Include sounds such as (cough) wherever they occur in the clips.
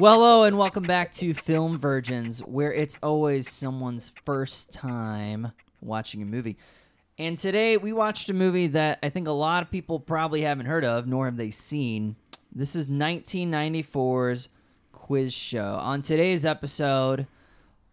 Well, hello, and welcome back to Film Virgins, where it's always someone's first time watching a movie. And today we watched a movie that I think a lot of people probably haven't heard of, nor have they seen. This is 1994's Quiz Show. On today's episode,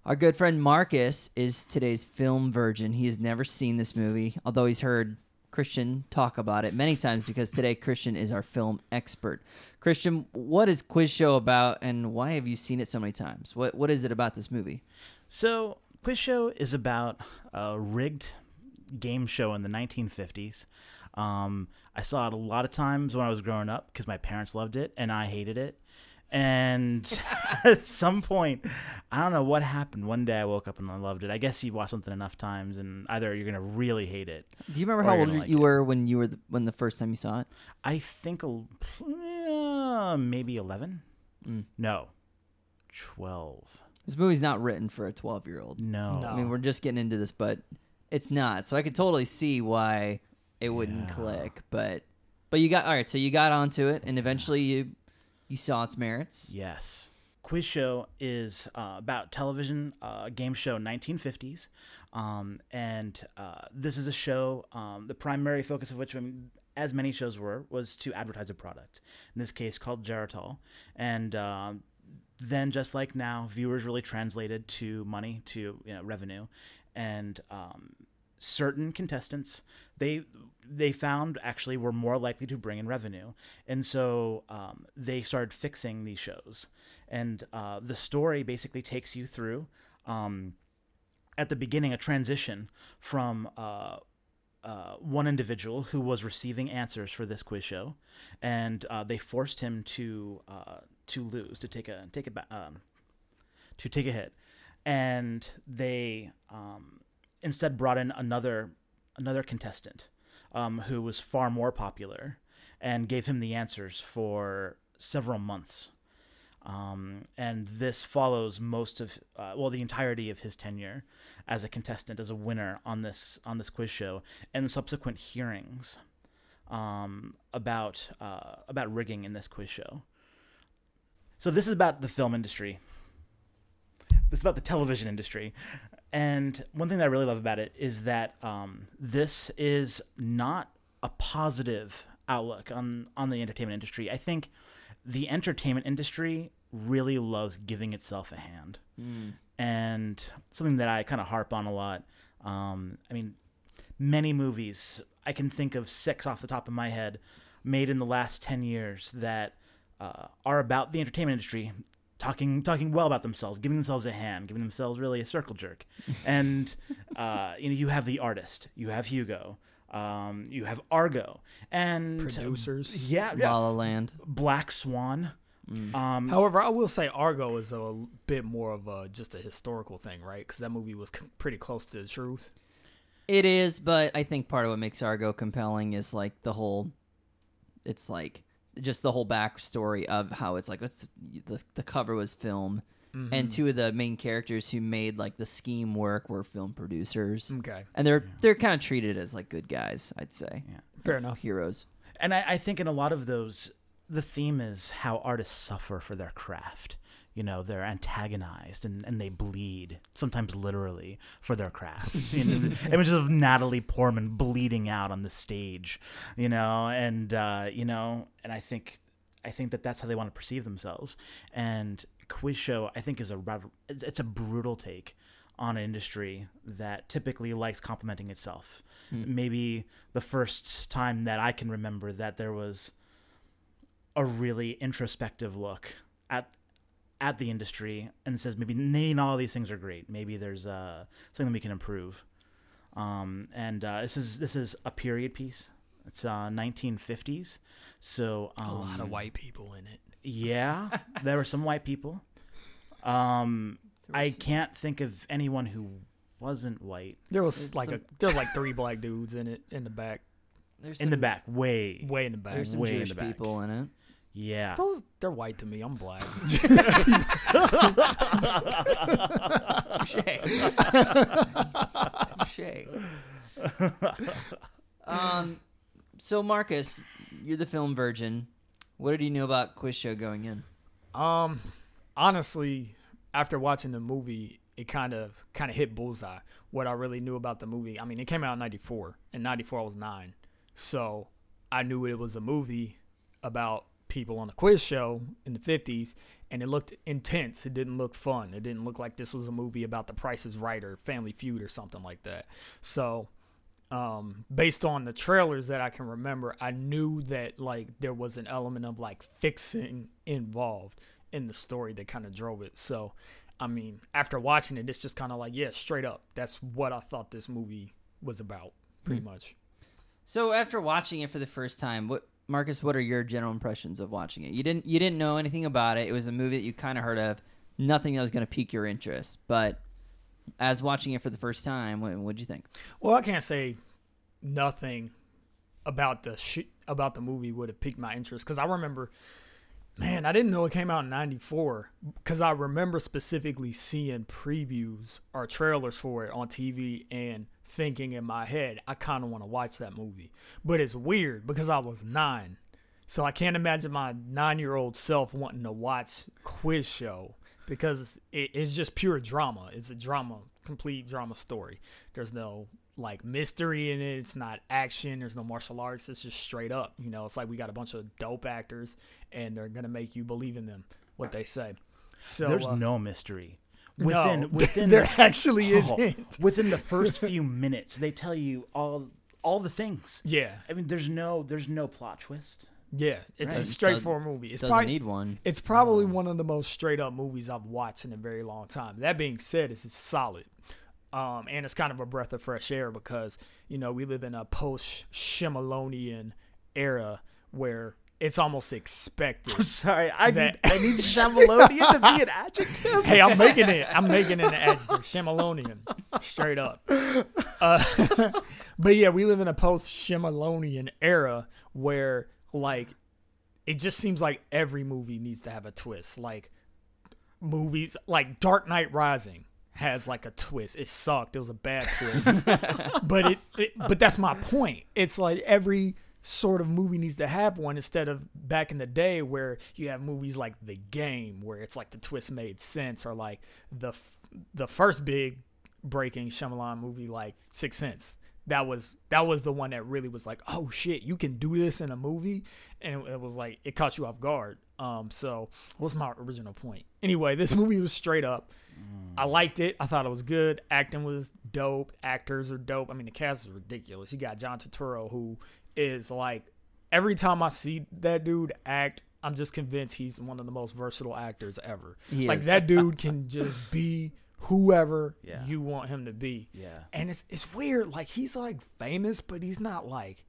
our good friend Marcus is today's film virgin. He has never seen this movie, although he's heard Christian talk about it many times because today Christian is our film expert. Christian, what is Quiz Show about and why have you seen it so many times? What what is it about this movie? So, Quiz Show is about a rigged game show in the 1950s. Um, I saw it a lot of times when I was growing up because my parents loved it and I hated it. And (laughs) at some point, I don't know what happened. One day I woke up and I loved it. I guess you watch something enough times, and either you're gonna really hate it. Do you remember how old gonna like you it. were when you were the, when the first time you saw it? I think uh, maybe 11. Mm. No, 12. This movie's not written for a 12-year-old. No. I mean, we're just getting into this, but it's not. So I could totally see why it wouldn't Yeah. click, but but you got all right. So you got onto it, and eventually you you saw its merits. Yes. Quiz Show is uh, about television uh, game show 1950s. Um, and uh, this is a show, um, the primary focus of which, I mean, as many shows were, was to advertise a product. In this case, called Geritol. And um then, just like now, viewers really translated to money, to you know, revenue. And um, certain contestants they they found actually were more likely to bring in revenue. And so um, they started fixing these shows. And uh, the story basically takes you through um, at the beginning a transition from uh, uh, one individual who was receiving answers for this quiz show, and uh, they forced him to uh, to lose, to take a take a um, to take a hit, and they um, instead brought in another another contestant um, who was far more popular, and gave him the answers for several months. Um, and this follows most of uh, well the entirety of his tenure as a contestant as a winner on this on this quiz show and subsequent hearings um, about uh, about rigging in this quiz show. So this is about the film industry. This is about the television industry. And one thing that I really love about it is that um, this is not a positive outlook on, on the entertainment industry. I think the entertainment industry really loves giving itself a hand. And something that I kind of harp on a lot. Um, I mean, many movies, I can think of six off the top of my head, made in the last 10 years that uh, are about the entertainment industry talking talking well about themselves, giving themselves a hand, giving themselves really a circle jerk. (laughs) And uh, you know, you have the artist, you have Hugo, um, you have Argo, and Producers. yeah, yeah, La La Land. Black Swan. Um, However, I will say Argo is a bit more of a just a historical thing, right? Because that movie was c- pretty close to the truth. It is, but I think part of what makes Argo compelling is like the whole. It's like just the whole backstory of how it's like let's the the cover was film, and mm-hmm. two of the main characters who made like the scheme work were film producers, Okay, and they're they're kind of treated as like good guys, I'd say, yeah fair enough. heroes. And I, I think in a lot of those, the theme is how artists suffer for their craft. You know, they're antagonized and, and they bleed, sometimes literally, for their craft. (laughs) you know, images of Natalie Portman bleeding out on the stage, you know, and, uh, you know, and I think, I think that that's how they want to perceive themselves. And Quiz Show, I think, is a, it's a brutal take on an industry that typically likes complimenting itself. Maybe the first time that I can remember that there was a really introspective look at at the industry and says maybe maybe not all these things are great. Maybe there's uh, something we can improve. Um, and uh, this is this is a period piece. It's uh, 1950s, so um, A lot of white people in it. Yeah, there were some white people. Um, I can't think of anyone who wasn't white. There was There's like some- a there was like three black dudes in it in the back. There's in the back, way. Way in the back. There's some way in Jewish the back. people in it. Yeah. Those they're white to me. I'm black. (laughs) Touche. (laughs) Touche. um, so Marcus, you're the film virgin. What did you know about quiz show going in? Um, honestly, after watching the movie, it kind of kind of hit bullseye. What I really knew about the movie. I mean, it came out in '94, and '94 I was nine, so I knew it was a movie about people on the quiz show in the '50s, and it looked intense. It didn't look fun. It didn't look like this was a movie about The Price is Right or Family Feud or something like that. So um, based on the trailers that I can remember, I knew that like there was an element of like fixing involved in the story that kind of drove it. So, I mean, after watching it, it's just kind of like, yeah, straight up, that's what I thought this movie was about, pretty much. So after watching it for the first time, what Marcus, what are your general impressions of watching it? You didn't you didn't know anything about it. It was a movie that you kind of heard of, nothing that was going to pique your interest. But as watching it for the first time, what what'd you think? Well, I can't say nothing about the sh- about the movie would have piqued my interest because I remember, man, I didn't know it came out in '94 because I remember specifically seeing previews or trailers for it on TV and thinking in my head, I kind of want to watch that movie. But it's weird because I was nine, so I can't imagine my nine-year-old self wanting to watch quiz show because it, it's just pure drama. It's a drama, complete drama story. There's no like mystery in it. It's not action. There's no martial arts. It's just straight up. You know, it's like we got a bunch of dope actors, and they're gonna make you believe in them what they say. So There's uh, no mystery. Within no, (laughs) within there the- actually Oh, isn't. (laughs) within the first (laughs) few minutes, they tell you all all the things. Yeah, I mean, there's no there's no plot twist. yeah. It's a Right. straightforward movie. It's Doesn't probably need one. It's probably one of the most straight up movies I've watched in a very long time. That being said, it's solid. Um, and it's kind of a breath of fresh air because, you know, we live in a post Shyamalonian era where it's almost expected. Sorry, I That- need I need Shamalodian to be an adjective. hey, I'm making it. I'm making it an adjective. Shyamalonian. Straight up. Uh, (laughs) but yeah, we live in a post Shyamalonian era where, like, it just seems like every movie needs to have a twist. Like, movies like Dark Knight Rising has like a twist. It sucked. It was a bad twist. (laughs) but it, it but that's my point. It's like every sort of movie needs to have one instead of back in the day where you have movies like The Game where it's like the twist made sense or like the f- the first big breaking Shyamalan movie like Six Sense. That was that was the one that really was like, oh shit, you can do this in a movie, and it, it was like it caught you off guard. Um, so what's my original point? Anyway, this (laughs) movie was straight up. I liked it. I thought it was good. Acting was dope. Actors are dope. I mean, the cast is ridiculous. You got John Turturro, who is like every time I see that dude act, I'm just convinced he's one of the most versatile actors ever. He like is. that (laughs) dude can just be whoever Yeah. you want him to be. Yeah. And it's it's weird. Like he's like famous, but he's not like.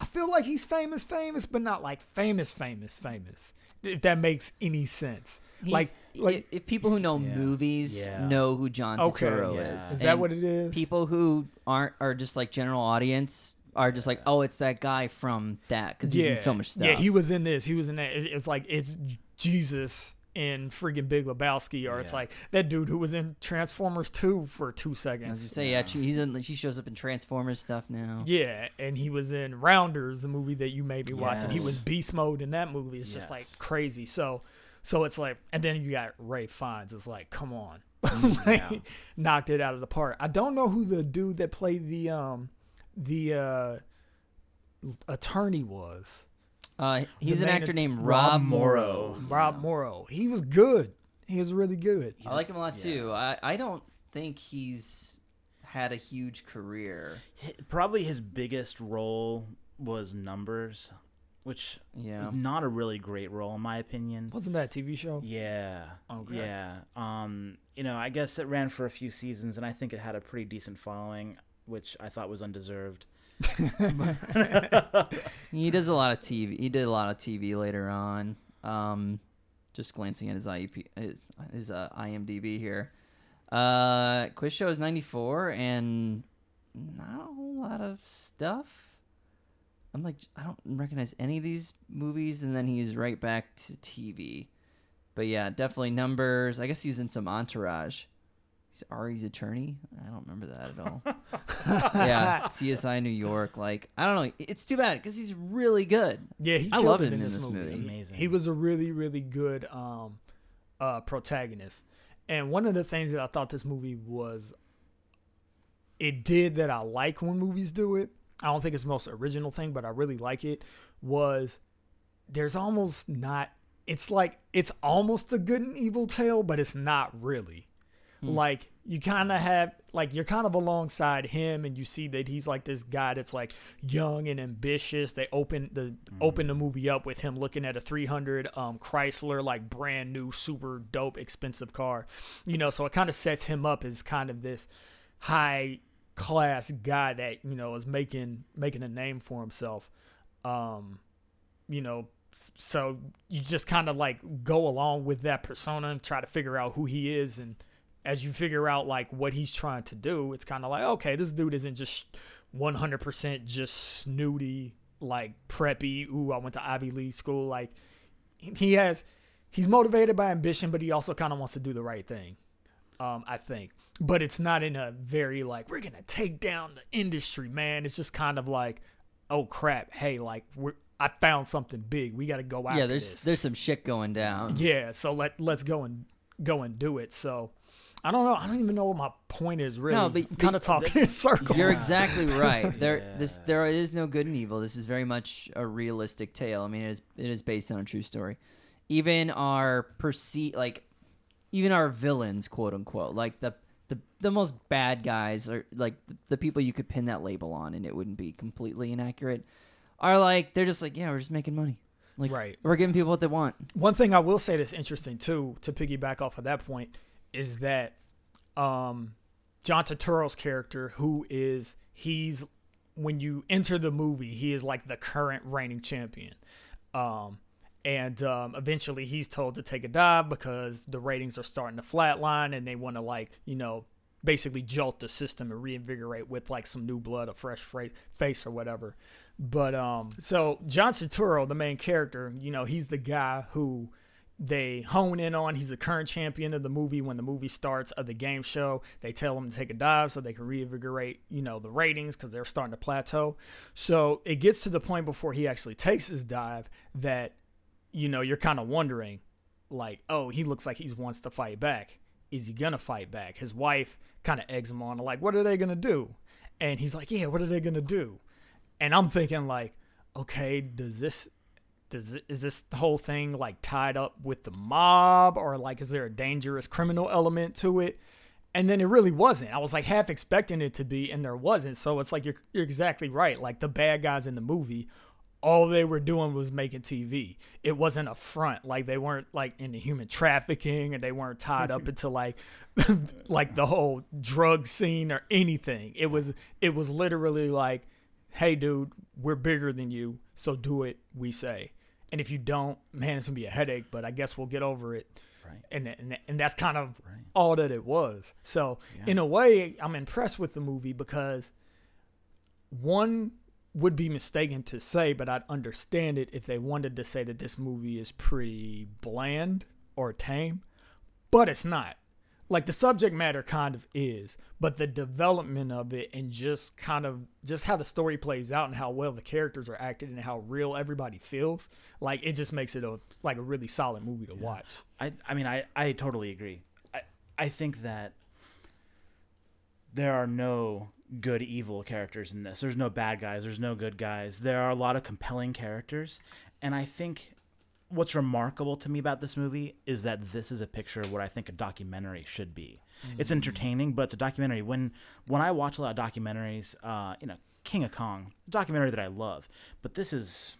I feel like he's famous, famous, but not like famous, famous, famous. If that makes any sense. He's- like, like if people who know Yeah. movies Yeah. know who John Okay, Turturro yeah. is, Is is that what it is? People who aren't are just like general audience are just like, oh, it's that guy from that because he's in so much stuff. Yeah, he was in this. He was in that. It's, it's like it's Jesus in freaking Big Lebowski, or it's like that dude who was in Transformers 2 for two seconds. gonna say, yeah, she- he's in. She shows up in Transformers stuff now. Yeah, and he was in Rounders, the movie that you may be watching. He was beast mode in that movie. It's just like crazy. So, so it's like, and then you got Ray Fiennes. It's like, come on, (laughs) Like, yeah. knocked it out of the park. I don't know who the dude that played the um the uh attorney was. Uh, he's an actor att- named Rob Rob Morrow. Rob Morrow. He was good. He was really good. I like him a lot too. I, I don't think he's had a huge career. Hi- Probably his biggest role was Numbers, which Yeah. was not a really great role in my opinion. Wasn't that a TV show? Yeah. Okay. Yeah. Um, you know, I guess it ran for a few seasons and I think it had a pretty decent following, which I thought was undeserved. (laughs) He does a lot of TV. He did a lot of TV later on. Um, just glancing at his IEP, his, his uh, IMDb here. Uh, quiz show is ninety four, and not a whole lot of stuff. I'm like, I don't recognize any of these movies, and then he's right back to TV. But yeah, definitely numbers. I guess he was in some Entourage. He's Ari's attorney. I don't remember that at all. (laughs) yeah, (laughs) CSI New York. Like, I don't know. It's too bad because he's really good. Yeah, he I love him in in this, this movie. movie. Amazing. He was a really, really good um, uh, protagonist. And one of the things that I thought this movie was, it did that I like when movies do it. I don't think it's the most original thing, but I really like it. Was there's almost not. It's like it's almost the good and evil tale, but it's not really. Like you kind of have like you're kind of alongside him, and you see that he's like this guy that's like young and ambitious. They open the open the movie up with him looking at a 300 um, Chrysler, like brand new, super dope, expensive car. You know, so it kind of sets him up as kind of this high class guy that you know is making making a name for himself. Um, you know, so you just kind of like go along with that persona and try to figure out who he is and as you figure out like what he's trying to do it's kind of like okay this dude isn't just 100% just snooty like preppy ooh i went to ivy league school like he has he's motivated by ambition but he also kind of wants to do the right thing um, I think. But it's not in a very like we're gonna take down the industry, man. It's just kind of like, oh crap, hey, like we're I found something big. We got to go out. yeah, there's this. there's some shit going down. yeah, so let let's go and go and do it. So I don't know. I don't even know what my point is really. No, but- kind of talking in circles. You're exactly (laughs) right. There, this there is no good and evil. This is very much a realistic tale. I mean, it is it is based on a true story. Even our perceive like, even our villains, quote unquote, like the the the most bad guys are like the, the people you could pin that label on, and it wouldn't be completely inaccurate. Are like they're just like yeah, we're just making money. Like Right. we're giving people what they want. One thing I will say that's interesting too, to piggyback off of that point, is that um, John Turturro's character, who is he's when you enter the movie, he is like the current reigning champion. Um, and um, eventually he's told to take a dive because the ratings are starting to flatline and they want to like you know basically jolt the system and reinvigorate with like some new blood, a fresh face or whatever. But um, so John Turturro, the main character, you know, he's the guy who they hone in on. He's the current champion of the movie. When the movie starts of the game show, they tell him to take a dive so they can reinvigorate, you know, the ratings because they're starting to plateau. So it gets to the point before he actually takes his dive that, you know, you're kind of wondering, like, oh, he looks like he wants to fight back. Is he gonna fight back? His wife kind of eggs him on, like, what are they gonna do? And he's like, yeah, what are they gonna do? And I'm thinking like, okay, does this does is this whole thing like tied up with the mob or like is there a dangerous criminal element to it? And then it really wasn't. I was like half expecting it to be, and there wasn't. So it's like you're you're exactly right. Like the bad guys in the movie, all they were doing was making TV. It wasn't a front. Like they weren't like into human trafficking, and they weren't tied up mm-hmm. into like (laughs) like the whole drug scene or anything. It was it was literally like, hey, dude, we're bigger than you, so do it. We say. And if you don't, man, it's gonna be a headache. But I guess we'll get over it. Right. And and, and that's kind of Right. all that it was. So Yeah. in a way, I'm impressed with the movie because one would be mistaken to say, but I'd understand it if they wanted to say that this movie is pretty bland or tame, but it's not. Like the subject matter kind of is, but the development of it and just kind of just how the story plays out and how well the characters are acted and how real everybody feels, like it just makes it a like a really solid movie to watch. I I mean I I totally agree. I I think that there are no good evil characters in this. There's no bad guys, there's no good guys. There are a lot of compelling characters and I think what's remarkable to me about this movie is that this is a picture of what I think a documentary should be. It's entertaining, but it's a documentary. When when I watch a lot of documentaries, uh, you know, King of Kong, a documentary that I love, but this is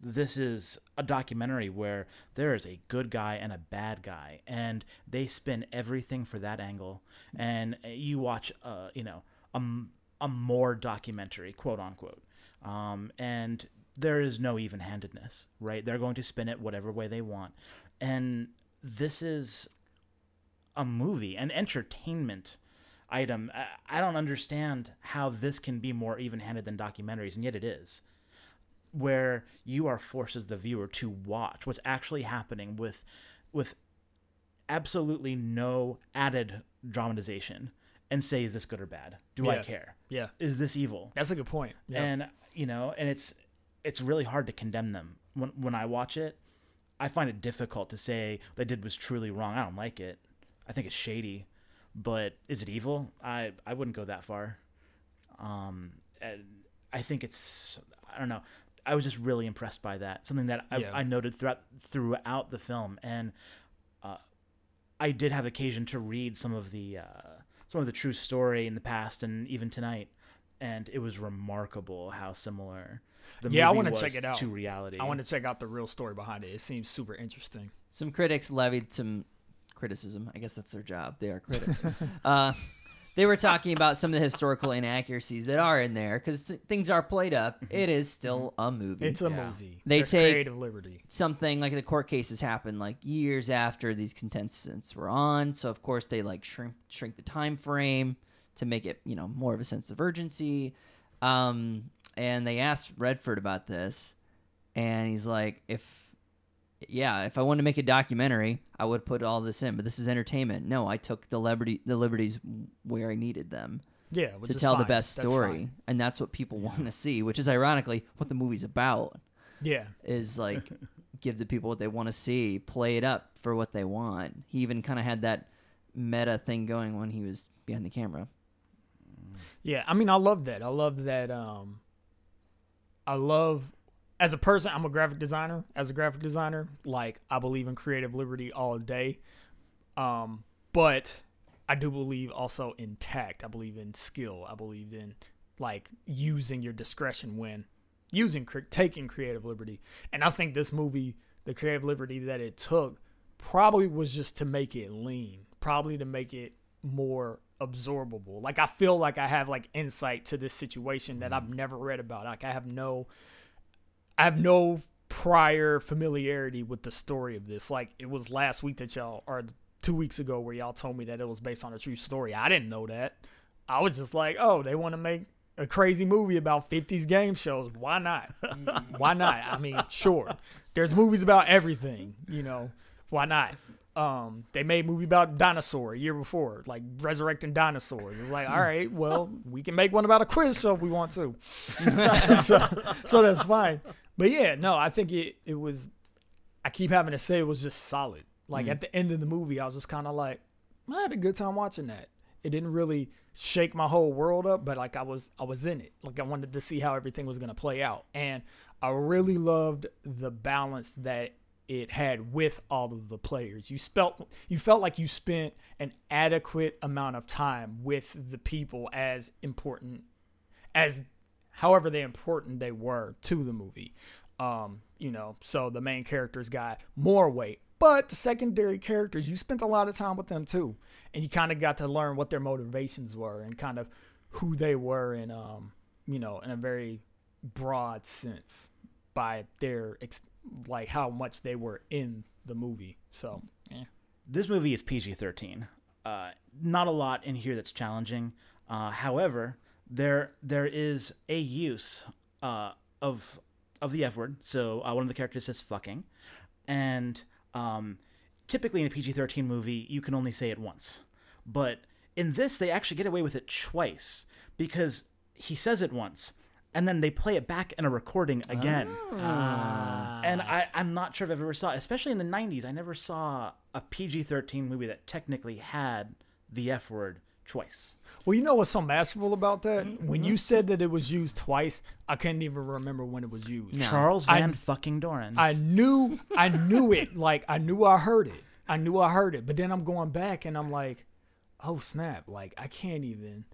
this is a documentary where there is a good guy and a bad guy and they spin everything for that angle and you watch uh you know a, a more documentary quote unquote um and there is no even-handedness right? They're going to spin it whatever way they want. And this is a movie an entertainment item. I, don't understand how this can be more even-handed than documentaries and yet it is where you are forced as the viewer to watch what's actually happening with with absolutely no added dramatization and say is this good or bad? Do i care? Yeah, is this evil? That's a good point. Yeah. and you know and it's it's really hard to condemn them. When when i watch it i find it difficult to say what they did was truly wrong. I don't like it. I think it's shady but is it evil? I i wouldn't go that far. Um and i think it's i don't know. I was just really impressed by that. Something that i, Yeah. I noted throughout throughout the film. And uh, i did have occasion to read some of the uh, some of the true story in the past and even tonight. And it was remarkable how similar the Yeah, I wanna check it out. to reality I want to check out the real story behind it. It seems super interesting. Some critics levied some criticism. I guess that's their job. They are critics. (laughs) uh, they were talking about some of the historical inaccuracies that are in there because things are played up. It is still a movie. It's a Yeah. movie. They There's take- creative liberty. something like the court cases happened like years after these contestants were on so of course they like shrink shrink the time frame to make it you know more of a sense of urgency um and they asked redford about this and he's like if yeah if i wanted to make a documentary i would put all this in but this is entertainment no i took the liberty the liberties where i needed them Yeah, which to tell the best story fine. and that's what people want to see which is ironically what the movie's about Yeah, is like (laughs) give the people what they want to see, play it up for what they want. He even kind of had that meta thing going when he was behind the camera. yeah. I mean, I love that. I love that. Um, I love as a person. I'm a graphic designer. As a graphic designer, like I believe in creative liberty all day. Um, but I do believe also in tact. I believe in skill. I believe in like using your discretion when using taking creative liberty. And I think this movie, the creative liberty that it took, probably was just to make it lean, probably to make it more absorbable. Like I feel like I have like insight to this situation that I've mm-hmm. never read about. Like I have no I have no prior familiarity with the story of this. Like it was last week that y'all or two weeks ago where y'all told me that it was based on a true story. I didn't know that. I was just like, oh, they want to make a crazy movie about 50s game shows. Why not? (laughs) Why not? I mean, sure. (laughs) There's movies about everything, you know. Why not? Um, they made a movie about dinosaur a year before, like resurrecting dinosaurs. It's like, all right, well, we can make one about a quiz show if we want to. (laughs) so, so that's fine. But yeah, no, I think it it was. I keep having to say it was just solid. Like at the end of the movie, I was just kind of like, I had a good time watching that. It didn't really shake my whole world up, but like I was I was in it. Like I wanted to see how everything was gonna play out, and I really loved the balance that it had with all of the players. You felt you felt like you spent an adequate amount of time with the people as important as however they important they were to the movie. Um, you know, so the main characters got more weight, but the secondary characters, you spent a lot of time with them too, and you kind of got to learn what their motivations were and kind of who they were in, um, you know, in a very broad sense by their ex- like how much they were in the movie. So, yeah. this movie is PG thirteen. Uh, not a lot in here that's challenging. Uh, however, there there is a use uh, of of the F word. So uh, one of the characters says "fucking," and um, typically in a PG thirteen movie, you can only say it once. But in this, they actually get away with it twice because he says it once, and then they play it back in a recording again oh. ah. and I, I'm not sure if I've ever saw, especially in the '90s, I never saw a PG-13 movie that technically had the F word twice. Well, you know what's so masterful about that? Mm-hmm. When you said that it was used twice, I couldn't even remember when it was used. Charles I- Van fucking Doren. I knew, I knew it. (laughs) Like I knew I heard it. I knew I heard it. But then I'm going back and I'm like, oh snap! Like I can't even.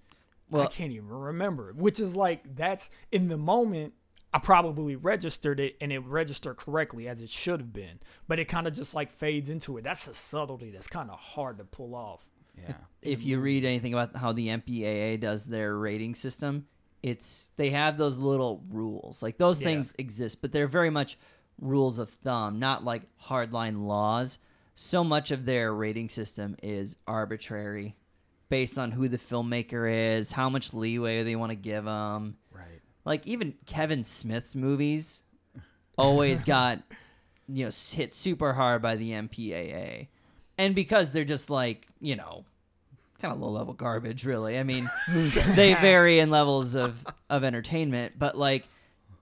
I can't even remember. Which is like that's in the moment. I probably registered it and it registered correctly as it should have been, but it kind of just like fades into it. That's a subtlety that's kind of hard to pull off. yeah, If you mm-hmm. read anything about how the MPAA does their rating system, it's they have those little rules. Like those Yeah. things exist, but they're very much rules of thumb, not like hardline laws. So much of their rating system is arbitrary based on who the filmmaker is, how much leeway they want to give them. right. like even Kevin Smith's movies, (laughs) always got you know hit super hard by the MPAA, and because they're just like you know kind of low level garbage, really. I mean, (laughs) they vary in levels of of entertainment, but like.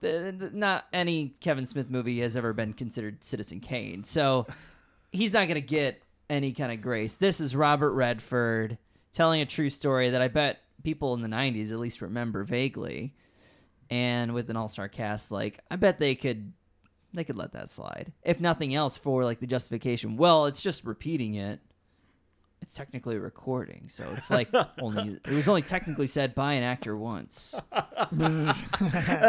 The, the- not any Kevin Smith movie has ever been considered Citizen Kane, so he's not gonna get any kind of grace. This is Robert Redford telling a true story that I bet people in the '90s at least remember vaguely, and with an all-star cast, like I bet they could they could let that slide. If nothing else, for like the justification. Well, it's just repeating it. It's technically a recording, so it's like only (laughs) it was only technically said by an actor once. that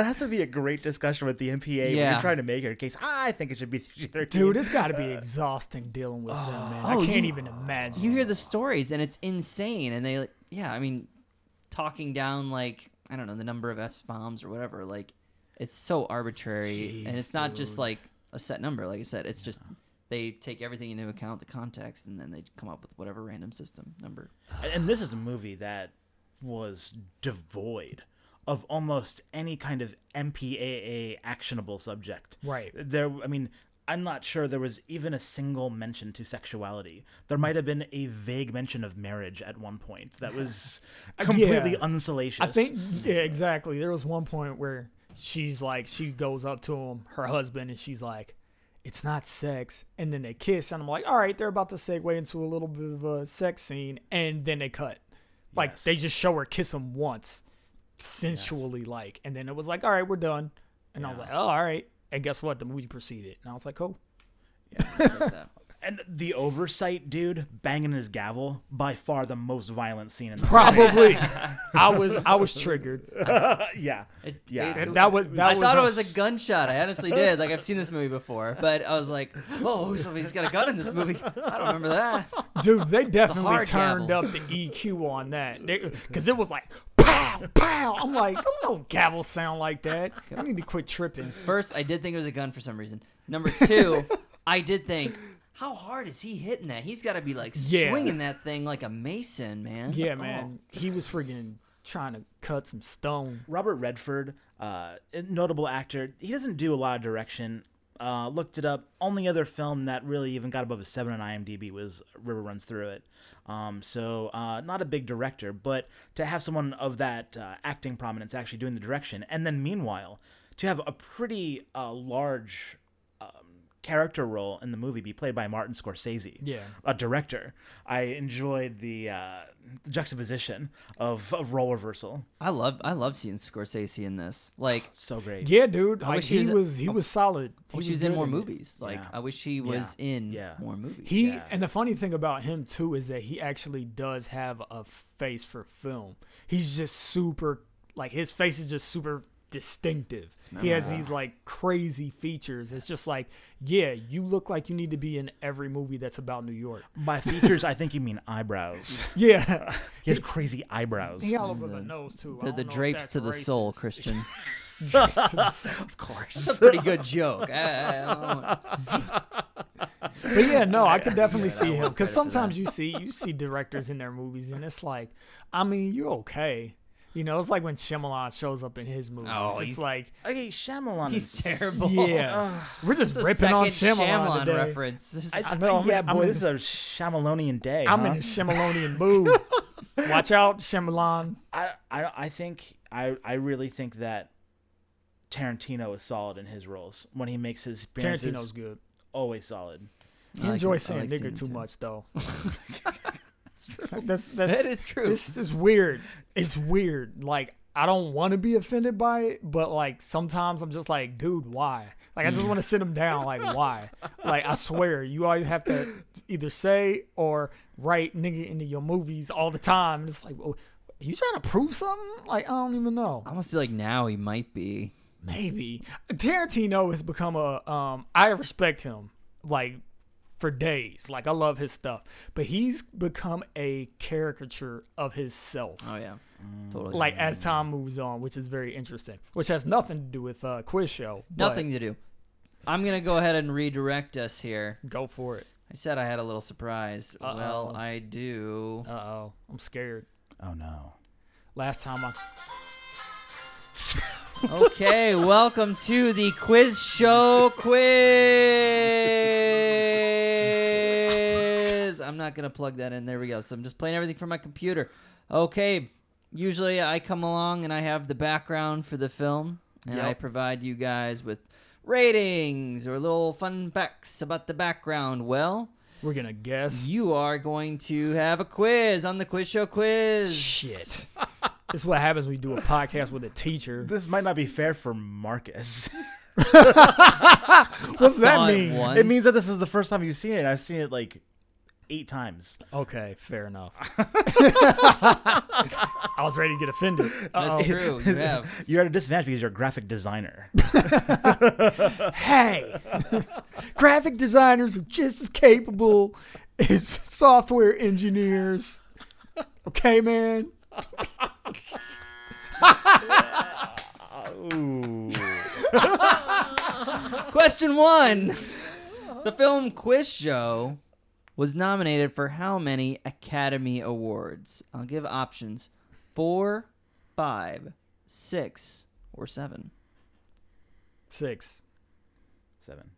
has to be a great discussion with the MPA when Yeah. you're trying to make your case. I think it should be PG-13. Dude, it's got to be uh, exhausting dealing with them, man. I Oh, can't you- even imagine. You hear the stories and it's insane, and they yeah, I mean, talking down like I don't know the number of f bombs or whatever, like it's so arbitrary, and it's not just like a set number. Like I said, it's just they take everything into account, the context, and then they come up with whatever random system number. and this is a movie that was devoid of almost any kind of MPAA actionable subject. Right. There, I mean, I'm not sure there was even a single mention to sexuality. There might have been a vague mention of marriage at one point that (laughs) was completely Yeah. unsalacious. I think yeah, exactly. There was one point where she's like, she goes up to him, her husband, and she's like, "It's not sex," and then they kiss, and I'm like, "All right, they're about to segue into a little bit of a sex scene," and then they cut. Like Yes. they just show her kiss him once, sensually like, and then it was like, "All right, we're done," and I was like, "Oh, all right." And guess what? The movie proceeded, and I was like, "Oh, Like that. And the oversight dude banging his gavel, by far the most violent scene in the probably." (laughs) I was I was triggered. (laughs) yeah. It- Yeah. it- And that was that I was thought it was a gunshot. I honestly (laughs) did. Like I've seen this movie before, but I was like, "Oh, somebody's got a gun in this movie." I don't remember that. Dude, they definitely turned gavel. up the EQ on that because it was like pow pow. I'm like, don't no gavel sound like that. I need to quit tripping. First, I did think it was a gun for some reason. Number two, I did think, how hard is he hitting that? He's got to be like Yeah. swinging that thing like a mason, man. Yeah, man, he was freaking trying to cut some stone. Robert Redford, uh, a notable actor. He doesn't do a lot of direction. Uh, looked it up. Only other film that really even got above a seven on IMDb was River Runs Through It. Um, so uh, not a big director, but to have someone of that uh, acting prominence actually doing the direction, and then meanwhile to have a pretty uh, large character role in the movie be played by Martin Scorsese, Yeah. a director. I enjoyed the uh, juxtaposition of, of role reversal. I love I love seeing Scorsese in this. Like, (sighs) So great. Yeah, dude, I like wish he he was- was he was solid. I wish he he was in more movies. Like, Yeah. I wish he was in Yeah. more movies. He Yeah. and the funny thing about him too is that he actually does have a face for film. He's just super like his face is just super distinctive. He has these like crazy features. It's just like, yeah, you look like you need to be in every movie that's about New York. By features, I (laughs) think you mean eyebrows. Yeah. He has crazy eyebrows. he all over the nose too. I the, don't the know if drapes that's to the soul. Christian. (laughs) (laughs) of course. That's a pretty good joke. I- I don't know. But yeah, no, I could definitely Yeah, see him because sometimes you see you see directors in their movies and it's like, I mean, you're okay. You know, it's like when Shyamalan shows up in his movies. Oh, it's like, Okay, Shyamalan. He's is- (laughs) terrible. yeah, we're just It's ripping on second Shyamalan, Shyamalan today. reference. This is- I, I know, I'm yeah, I'm boy, in- this is a Shyamalanian day. I'm huh? in a Shyamalanian mood. (laughs) Watch out, Shyamalan. I, I, I think I, I really think that Tarantino is solid in his roles when he makes his appearances. Tarantino's good. always solid. He I like enjoys him- saying like nigger seeing too much though. (laughs) That's true. (laughs) That's that's That is true. This is weird. It's weird. Like I don't want to be offended by it, but like sometimes I'm just like, dude, why? Like I just want to sit him down. Like (laughs) why? Like I swear, you always have to either say or write nigga into your movies all the time. And it's like, well, are you trying to prove something? Like I don't even know. I almost feel like now he might be. Maybe Tarantino has become a. Um, I respect him like for days. Like I love his stuff, but he's become a caricature of himself. Oh yeah, totally. Like as time moves on, which is very interesting. Which has nothing to do with uh, quiz show. but nothing to do. I'm gonna go ahead and redirect us here. Go for it. I said I had a little surprise. Uh-oh. Well, I do. Uh oh, I'm scared. Oh no. Last time I Okay, welcome to the quiz show quiz. I'm not gonna plug that in. There we go. So I'm just playing everything from my computer. Okay, usually I come along and I have the background for the film, and I provide you guys with ratings or little fun facts about the background. Well, We're gonna guess. you are going to have a quiz on the quiz show quiz. Shit. (laughs) this is what happens when you do a podcast with a teacher. This might not be fair for Marcus. (laughs) (laughs) What's that Saw it mean? it means that this is the first time you've seen it. I've seen it like eight times. Okay, fair enough. (laughs) I was ready to get offended. That's Uh-oh. true. You (laughs) have. You're at a disadvantage because you're a graphic designer. (laughs) Hey, graphic designers are just as capable as software engineers. Okay, man. Ooh. Question one. The film Quiz Show was nominated for how many Academy Awards? I'll give options four, five, six, or seven. Six. Seven.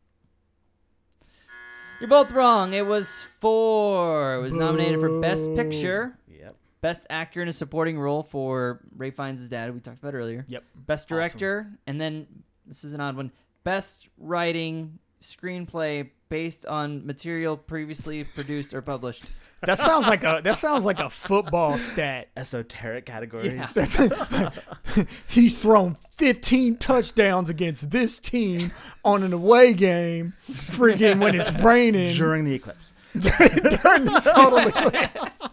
You're both wrong. It was four. It was nominated for Best Picture, Yep. Best Actor in a Supporting Role for Ray Fiennes' dad, we talked about earlier. Yep. Best Director, and then this is an odd one. Best Writing Screenplay based on material previously produced or published. That sounds like a that sounds like a football stat. Esoteric categories. Yeah. (laughs) (laughs) He's thrown 15 touchdowns against this team on an away game, freaking when it's raining During the eclipse. (laughs) during the total eclipse.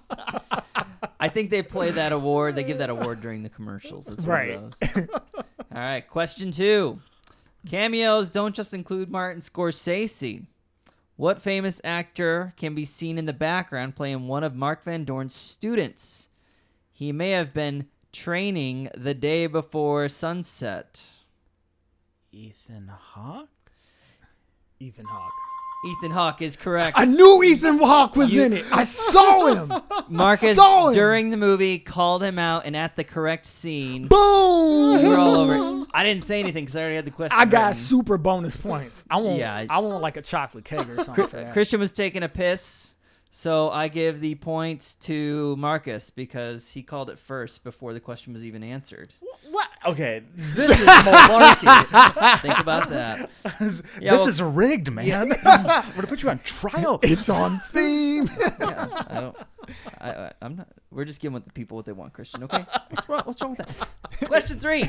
I think they play that award. They give that award during the commercials. That's one Right. of those. All right, question two. Cameos don't just include Martin Scorsese. What famous actor can be seen in the background playing one of Mark Van Doren's students? He may have been training the day before sunset. Ethan Hawke? Ethan Hawke. Ethan Hawke is correct. I knew Ethan Hawke was You- in it. I saw him. (laughs) Marcus saw him. during the movie called him out, and at the correct scene, Boom. we were all over it. I didn't say anything because I already had the question. I got written. super bonus points. I want Yeah. I want like a chocolate cake or something. for that. Christian was taking a piss, so I give the points to Marcus because he called it first before the question was even answered. What? Okay, this is malarkey. (laughs) Think about that. this Yeah, well- is rigged, man. We're (laughs) gonna put you on trial. (laughs) It's on theme. Yeah, I don't. I, I, I'm not. We're just giving the people what they want, Christian. Okay. What's wrong? What's wrong with that? Question three.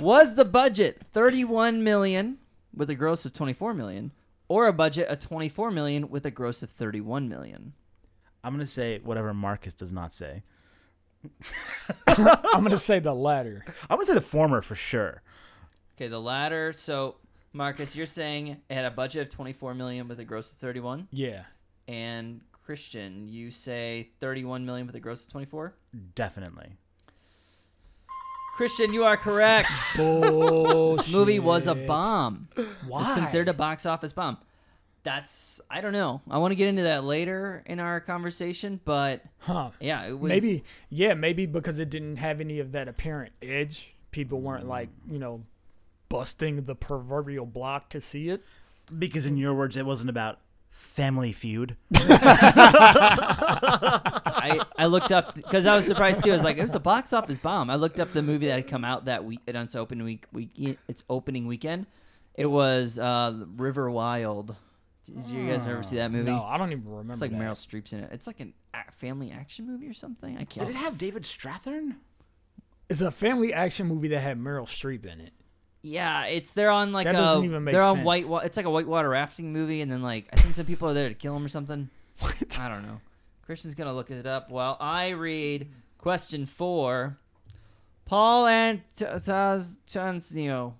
Was the budget 31 million with a gross of 24 million, or a budget of 24 million with a gross of 31 million? I'm gonna say whatever Marcus does not say. (laughs) I'm gonna say the latter. I'm gonna say the former for sure. Okay, the latter. So, Marcus, you're saying it had a budget of 24 million with a gross of 31, Yeah. and Christian, you say 31 million with a gross of 24. Definitely. Christian, you are correct. (laughs) This movie was a bomb. Why? It's considered a box office bomb. That's I don't know. I want to get into that later in our conversation, but Huh. yeah, it was Maybe, yeah, maybe because it didn't have any of that apparent edge. People weren't mm. like, you know, busting the proverbial block to see it. Because in your words, it wasn't about Family Feud. (laughs) I, I looked up because I was surprised too. I was like, it was a box office bomb. I looked up the movie that had come out that week on its opening week, week its opening weekend. It was uh, River Wild. Did you guys ever see that movie? No, I don't even remember. it's like that. Meryl Streep's in it. It's like an a- family action movie or something. I can't. Did it have David Strathairn? It's a family action movie that had Meryl Streep in it. Yeah, it's they're on like That a doesn't even make they're on sense. white. Wa- it's like a whitewater rafting movie, and then like I think some people are there to kill him or something. (laughs) What? I don't know. Christian's gonna look it up while I read question four. Paul Antastasio,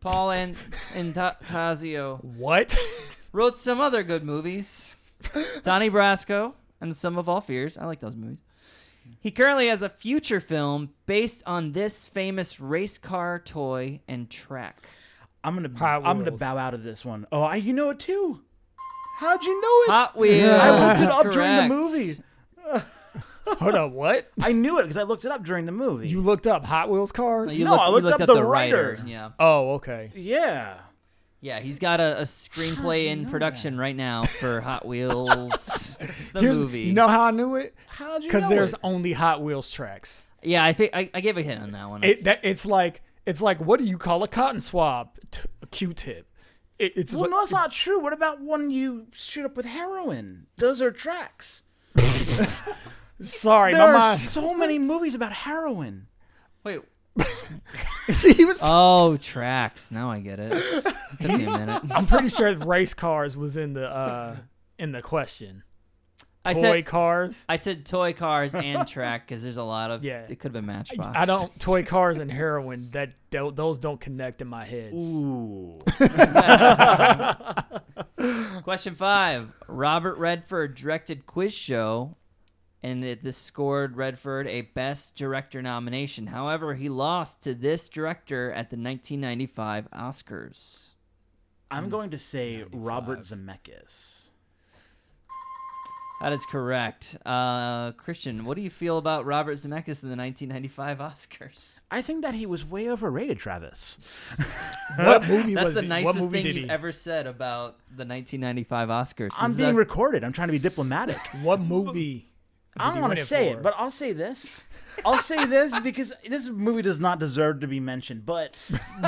Paul An- (laughs) Antastasio What? (laughs) wrote some other good movies. Donnie Brasco and The Sum of All Fears. I like those movies. He currently has a future film based on this famous race car toy and track. I'm gonna Hot I'm gonna Wheels. bow out of this one. Oh, I, you know it too. How'd you know it? Hot Wheels. I looked it up during the correct. movie. (laughs) Hold on, what? I knew it because I looked it up during the movie. You looked up Hot Wheels cars? You No, looked, I looked looked up up, the the writer. writer. Yeah. Oh, okay. yeah. Yeah, he's got a, a screenplay in know production right now for (laughs) Hot Wheels, the Here's- movie. You know how I knew it? How did you Because know there's it? only Hot Wheels tracks. yeah, I think I, I gave a hint on that one. It that it's like it's like what do you call a cotton swab? T- a Q-tip. It, it's Well, like, no, that's not true. What about when you shoot up with heroin? Those are tracks. (laughs) sorry, There my are mind. so many movies about heroin. Wait. (laughs) he was. Oh, tracks. Now I get it. it took me a (laughs) minute. I'm pretty sure race cars was in the uh in the question. I Toy said cars. I said toy cars and (laughs) track because there's a lot of. Yeah. It could have been Matchbox. I don't toy cars and heroin. That tho- those don't connect in my head. Ooh. Question five: Robert Redford directed Quiz Show, and it, this scored Redford a Best Director nomination. However, he lost to this director at the 1995 Oscars. I'm going to say Robert Zemeckis. That is correct. Uh, Christian, what do you feel about Robert Zemeckis in the 1995 Oscars? I think that he was way overrated, Travis. (laughs) What (laughs) movie That's was the it? nicest what movie thing did you've he? ever said about the 1995 Oscars. I'm This being a- recorded. I'm trying to be diplomatic. What movie? I don't want to say for? it, but I'll say this. (laughs) I'll say this because this movie does not deserve to be mentioned. But,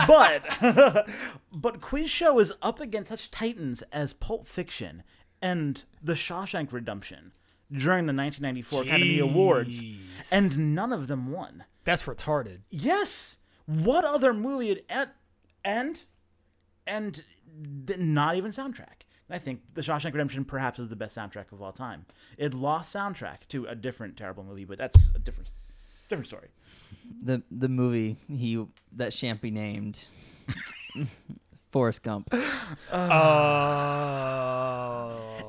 but, (laughs) but Quiz Show is up against such titans as Pulp Fiction and The Shawshank Redemption during the 1994 Academy Awards, and none of them won. That's retarded. Yes. What other movie and and and not even soundtrack. And I think The Shawshank Redemption perhaps is the best soundtrack of all time. It lost soundtrack to a different terrible movie, but that's a different different story. (laughs) the the movie he that shan't be named. (laughs) Forrest Gump. Oh.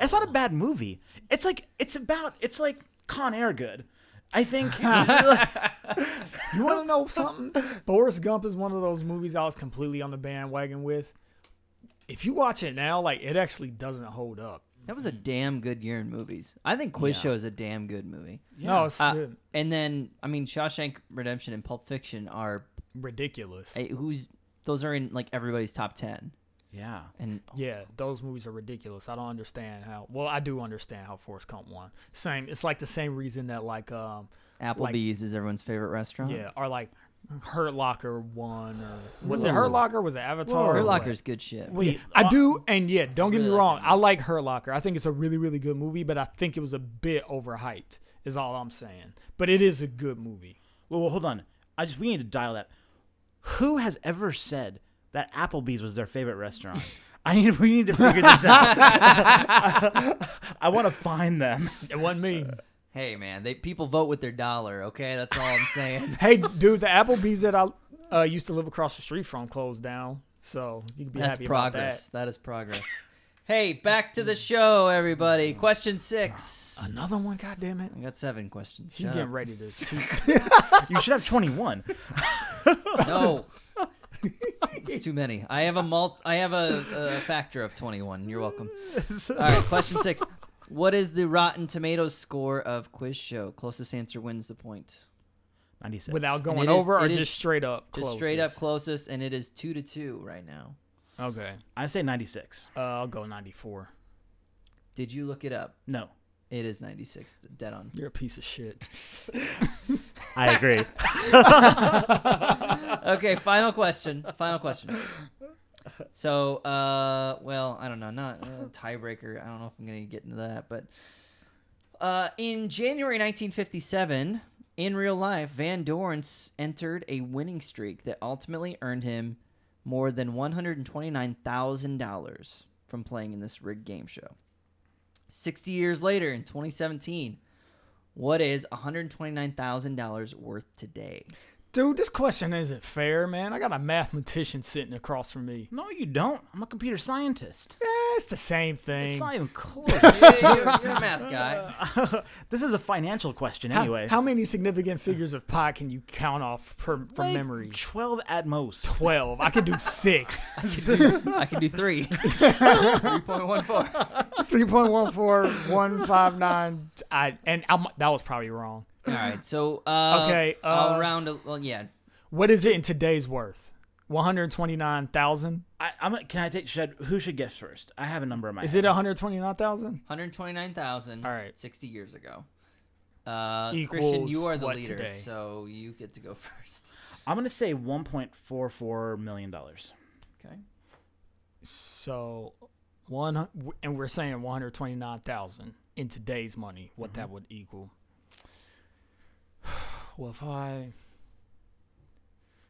It's not a bad movie. It's like it's about it's like Con Air good. I think (laughs) You want to know something? Forrest Gump is one of those movies I was completely on the bandwagon with. If you watch it now, like it actually doesn't hold up. That was a damn good year in movies. I think Quiz Yeah. Show is a damn good movie. No, it's Uh, good. and then I mean Shawshank Redemption and Pulp Fiction are ridiculous. who's those are in like everybody's top ten. yeah. And Yeah, those movies are ridiculous. I don't understand how. Well, I do understand how Forrest Gump won. Same. It's like the same reason that like um Applebee's is everyone's favorite restaurant. yeah or like Hurt Locker won or was it Hurt Locker? Was it Avatar? Whoa. or Hurt what? Locker's good shit. Wait, I uh, do, and yeah, don't get really me like wrong. that I like Hurt Locker. I think it's a really, really good movie, but I think it was a bit overhyped. Is all I'm saying. But it is a good movie. Well, well, hold on. I just we need to dial that. Who has ever said that Applebee's was their favorite restaurant? (laughs) I need we need to figure this out. (laughs) (laughs) I want to find them. It wasn't me. Hey man, they people vote with their dollar. Okay, that's all I'm saying. (laughs) hey, dude, the Applebee's that I uh, used to live across the street from closed down, so you can be That's happy progress. That is progress. hey, back to the show, everybody. Question six. Another one, God damn it! I got seven questions. Shut getting up. ready to. (laughs) (laughs) You should have 21. No. it's too many. I have a mult. I have a, a factor of twenty-one. You're welcome. All right, question six. What is the Rotten Tomatoes score of Quiz Show? Closest answer wins the point. 96. Without going it is- over, or just straight up. Just straight up closest? closest, and it is two to two right now. Okay, I say 96. uh, I'll go 94. Did you look it up? No. It is ninety-six. Dead on. You're a piece of shit. (laughs) I agree. (laughs) okay, final question. Final question. (laughs) So, uh, well, I don't know, not uh, tiebreaker. I don't know if I'm gonna get into that, but uh, in January 1957, in real life, Van Doren entered a winning streak that ultimately earned him more than $129,000 from playing in this rigged game show. 60 years later, in 2017, what is $129,000 worth today? Dude, this question isn't fair, man. I got a mathematician sitting across from me. No, you don't. I'm a computer scientist. Eh, it's the same thing. It's not even close. (laughs) you're, you're a math guy. (laughs) this is a financial question How- anyway. How, many significant figures of pi can you count off per, from Like, memory? 12 at most. 12. I could do (laughs) six. I can do three. 3.14. 3.14159. I and I'm, that was probably wrong. All right, so uh, Okay, I'll uh, round. A, well, yeah, What is it in today's worth? One hundred twenty nine thousand. I, I'm. Can I take? Should who should guess first? I have a number in my. Is head. it one hundred twenty nine thousand? 129,000. All right. 60 years ago. Uh, Christian, you are the what leader, today? so you get to go (laughs) first. I'm gonna say 1.44 million dollars. Okay. So one and we're saying one hundred twenty nine thousand in today's money. What Mm-hmm. that would equal? (sighs) Well, if I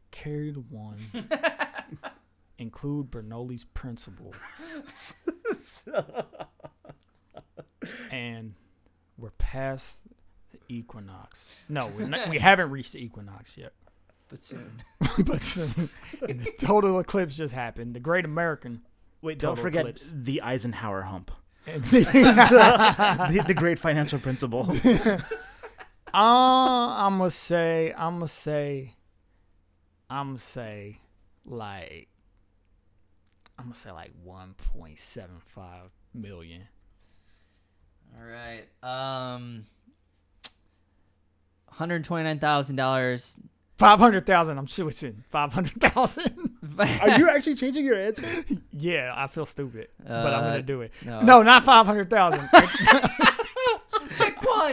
carried one, (laughs) include Bernoulli's principle, (laughs) and we're past the equinox. No, we're not, we haven't reached the equinox yet. But soon. (laughs) but soon, and the total eclipse just happened. The Great American. Wait, don't Total forget eclipse. the Eisenhower hump. The, the great financial principle. Uh, I'm gonna say, I'm gonna say, I'm gonna say, like, I'm gonna say like 1.75 million. All right. Um, $129,000. Five hundred thousand. I'm switching. Five hundred thousand. (laughs) Are you actually changing your answer? (laughs) yeah, I feel stupid, but I'm Uh, gonna do it. no, No, not five hundred thousand. (laughs)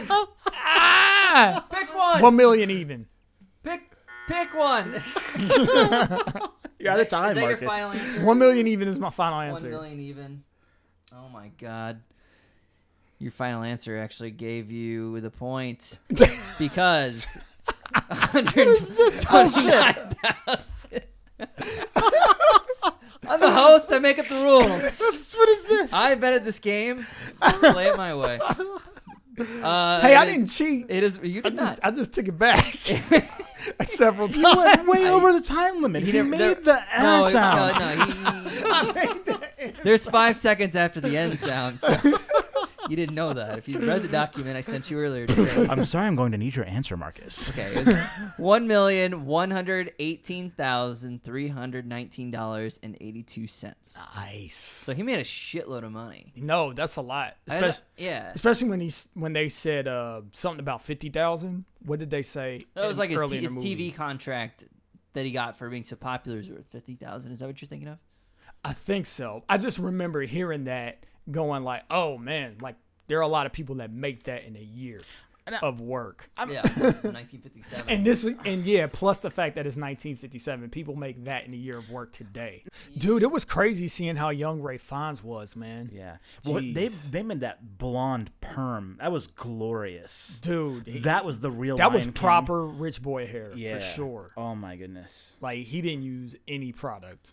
Pick one. (laughs) ah, Pick one. one million even. Pick pick one. (laughs) You're out of time, Is that your Marcus. final answer? One million even is my final answer. million even. Oh my god. Your final answer actually gave you the point (laughs) because what is this bullshit? I'm the host. I make up the rules. what is this? I invented this game. Just play it my way. Uh, hey, I it is- didn't cheat. It is. You I just, not. I just took it back (laughs) (laughs) several You went times. way over the time limit. He, never- made there- the R no, sound. no, no. He, (laughs) there's five seconds after the end sound. So you didn't know that. If you read the document I sent you earlier today. (laughs) I'm sorry, I'm going to need your answer, Marcus. Okay, it was one million one hundred eighteen thousand three hundred nineteen dollars and eighty two cents. Nice. So he made a shitload of money. No, that's a lot. I- Especially, yeah, especially when he's when they said uh, something about fifty thousand. What did they say? that was in- like his, early t- in his the movie? TV contract that he got for being so popular is worth fifty thousand. Is that what you're thinking of? I think so. I just remember hearing that, going like, "Oh man, like there are a lot of people that make that in a year I- of work." yeah, (laughs) this is 1957. And this was, and yeah, plus the fact that it's 1957, people make that in a year of work today. Dude, it was crazy seeing how young Ralph Fiennes was, man. Yeah. Well, they Jeez. they made that blonde perm. That was glorious. Dude, he- That was the real. that was King. proper rich boy hair Yeah. for sure. Oh my goodness. Like he didn't use any product.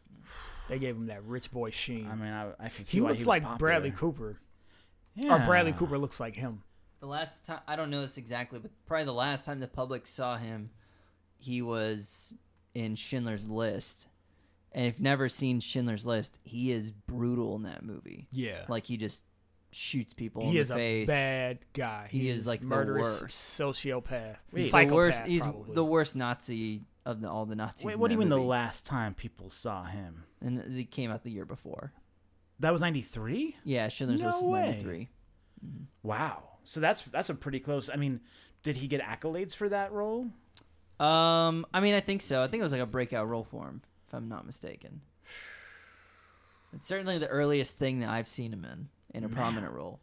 They gave him that rich boy sheen. I mean, I, I can see he why looks was like popular. Bradley Cooper, Yeah. or Bradley Cooper looks like him. the last time I don't know this exactly, but probably the last time the public saw him, he was in Schindler's List. And if you've never seen Schindler's List, he is brutal in that movie. Yeah, Like he just shoots people he in is the a face. bad guy. He is, like, the murderous worst. sociopath, Wait, the the psychopath. worst. He's probably. the worst Nazi of the, all the Nazis. Wait, what do you mean the last time people saw him? And it came out the year before. That was ninety three. Yeah, Schindler's No List is way. ninety three. Wow. So that's that's a pretty close. I mean, did he get accolades for that role? Um, I mean, I think so. I think it was like a breakout role for him, if I'm not mistaken. It's certainly the earliest thing that I've seen him in in a prominent role.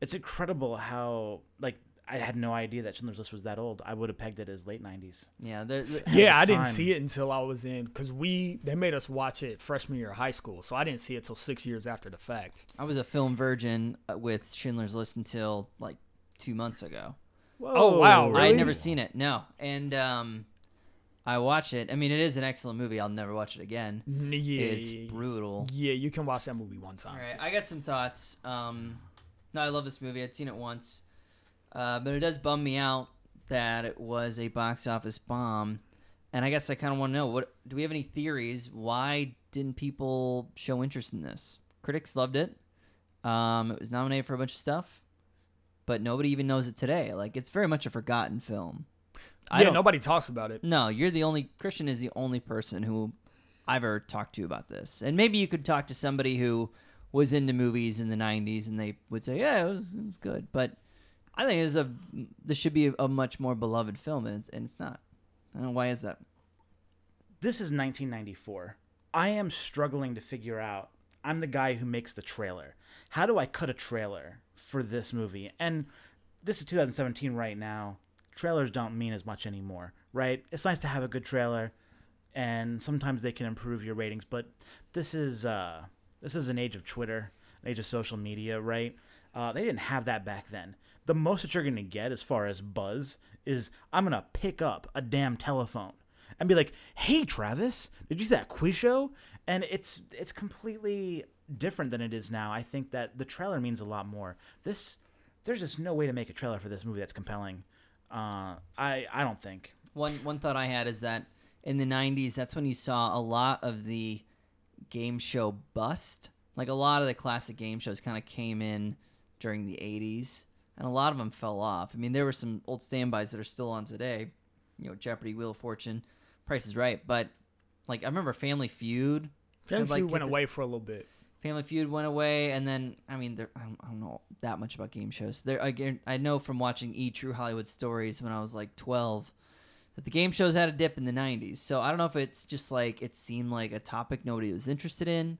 It's incredible how like I had no idea that Schindler's List was that old. I would have pegged it as late nineties. Yeah, there, there- Yeah, its I didn't see it until I was in because we they made us watch it freshman year of high school, so I didn't see it till six years after the fact. I was a film virgin uh, with Schindler's List until like two months ago. Oh, wow, I Really? had never seen it. No, and um, I watch it. I mean, it is an excellent movie. I'll never watch it again. Yeah, It's brutal. yeah, you can watch that movie one time. All right, I got some thoughts. Um, no, I love this movie. I'd seen it once, uh, but it does bum me out that it was a box office bomb. And I guess I kind of want to know what do we have any theories? Why didn't people show interest in this? Critics loved it. Um, it was nominated for a bunch of stuff, but nobody even knows it today. Like it's very much a forgotten film. I yeah, don't- nobody talks about it. no, you're the only Christian is the only person who I've ever talked to about this. And maybe you could talk to somebody who was into movies in the 90s and they would say, "Yeah, it was, it was good." But I think it's a this should be a much more beloved film, and it's, and it's not. I don't know why is that. This is 1994. I am struggling to figure out. I'm the guy who makes the trailer. How do I cut a trailer for this movie? And this is 2017 right now. Trailers don't mean as much anymore, right? It's nice to have a good trailer, and sometimes they can improve your ratings. But this is uh, this is an age of Twitter, an age of social media, right? Uh, they didn't have that back then. The most that you're gonna get as far as buzz is I'm gonna pick up a damn telephone and be like, "Hey, Travis, did you see that quiz show?" And it's it's completely different than it is now. I think that the trailer means a lot more. This there's just no way to make a trailer for this movie that's compelling. Uh, I I don't think. One one thought I had is that in the '90s, that's when you saw a lot of the game show bust. Like a lot of the classic game shows kind of came in during the '80s, and a lot of them fell off. I mean, there were some old standbys that are still on today. You know, Jeopardy, Wheel of Fortune, Price is Right, but like I remember Family Feud. Family like, Feud went the- away for a little bit. Family Feud went away, and then I mean, there, I, don't, I don't know that much about game shows. There, again, I know from watching E True Hollywood Stories when I was like twelve that the game shows had a dip in the '90s. So I don't know if it's just like it seemed like a topic nobody was interested in,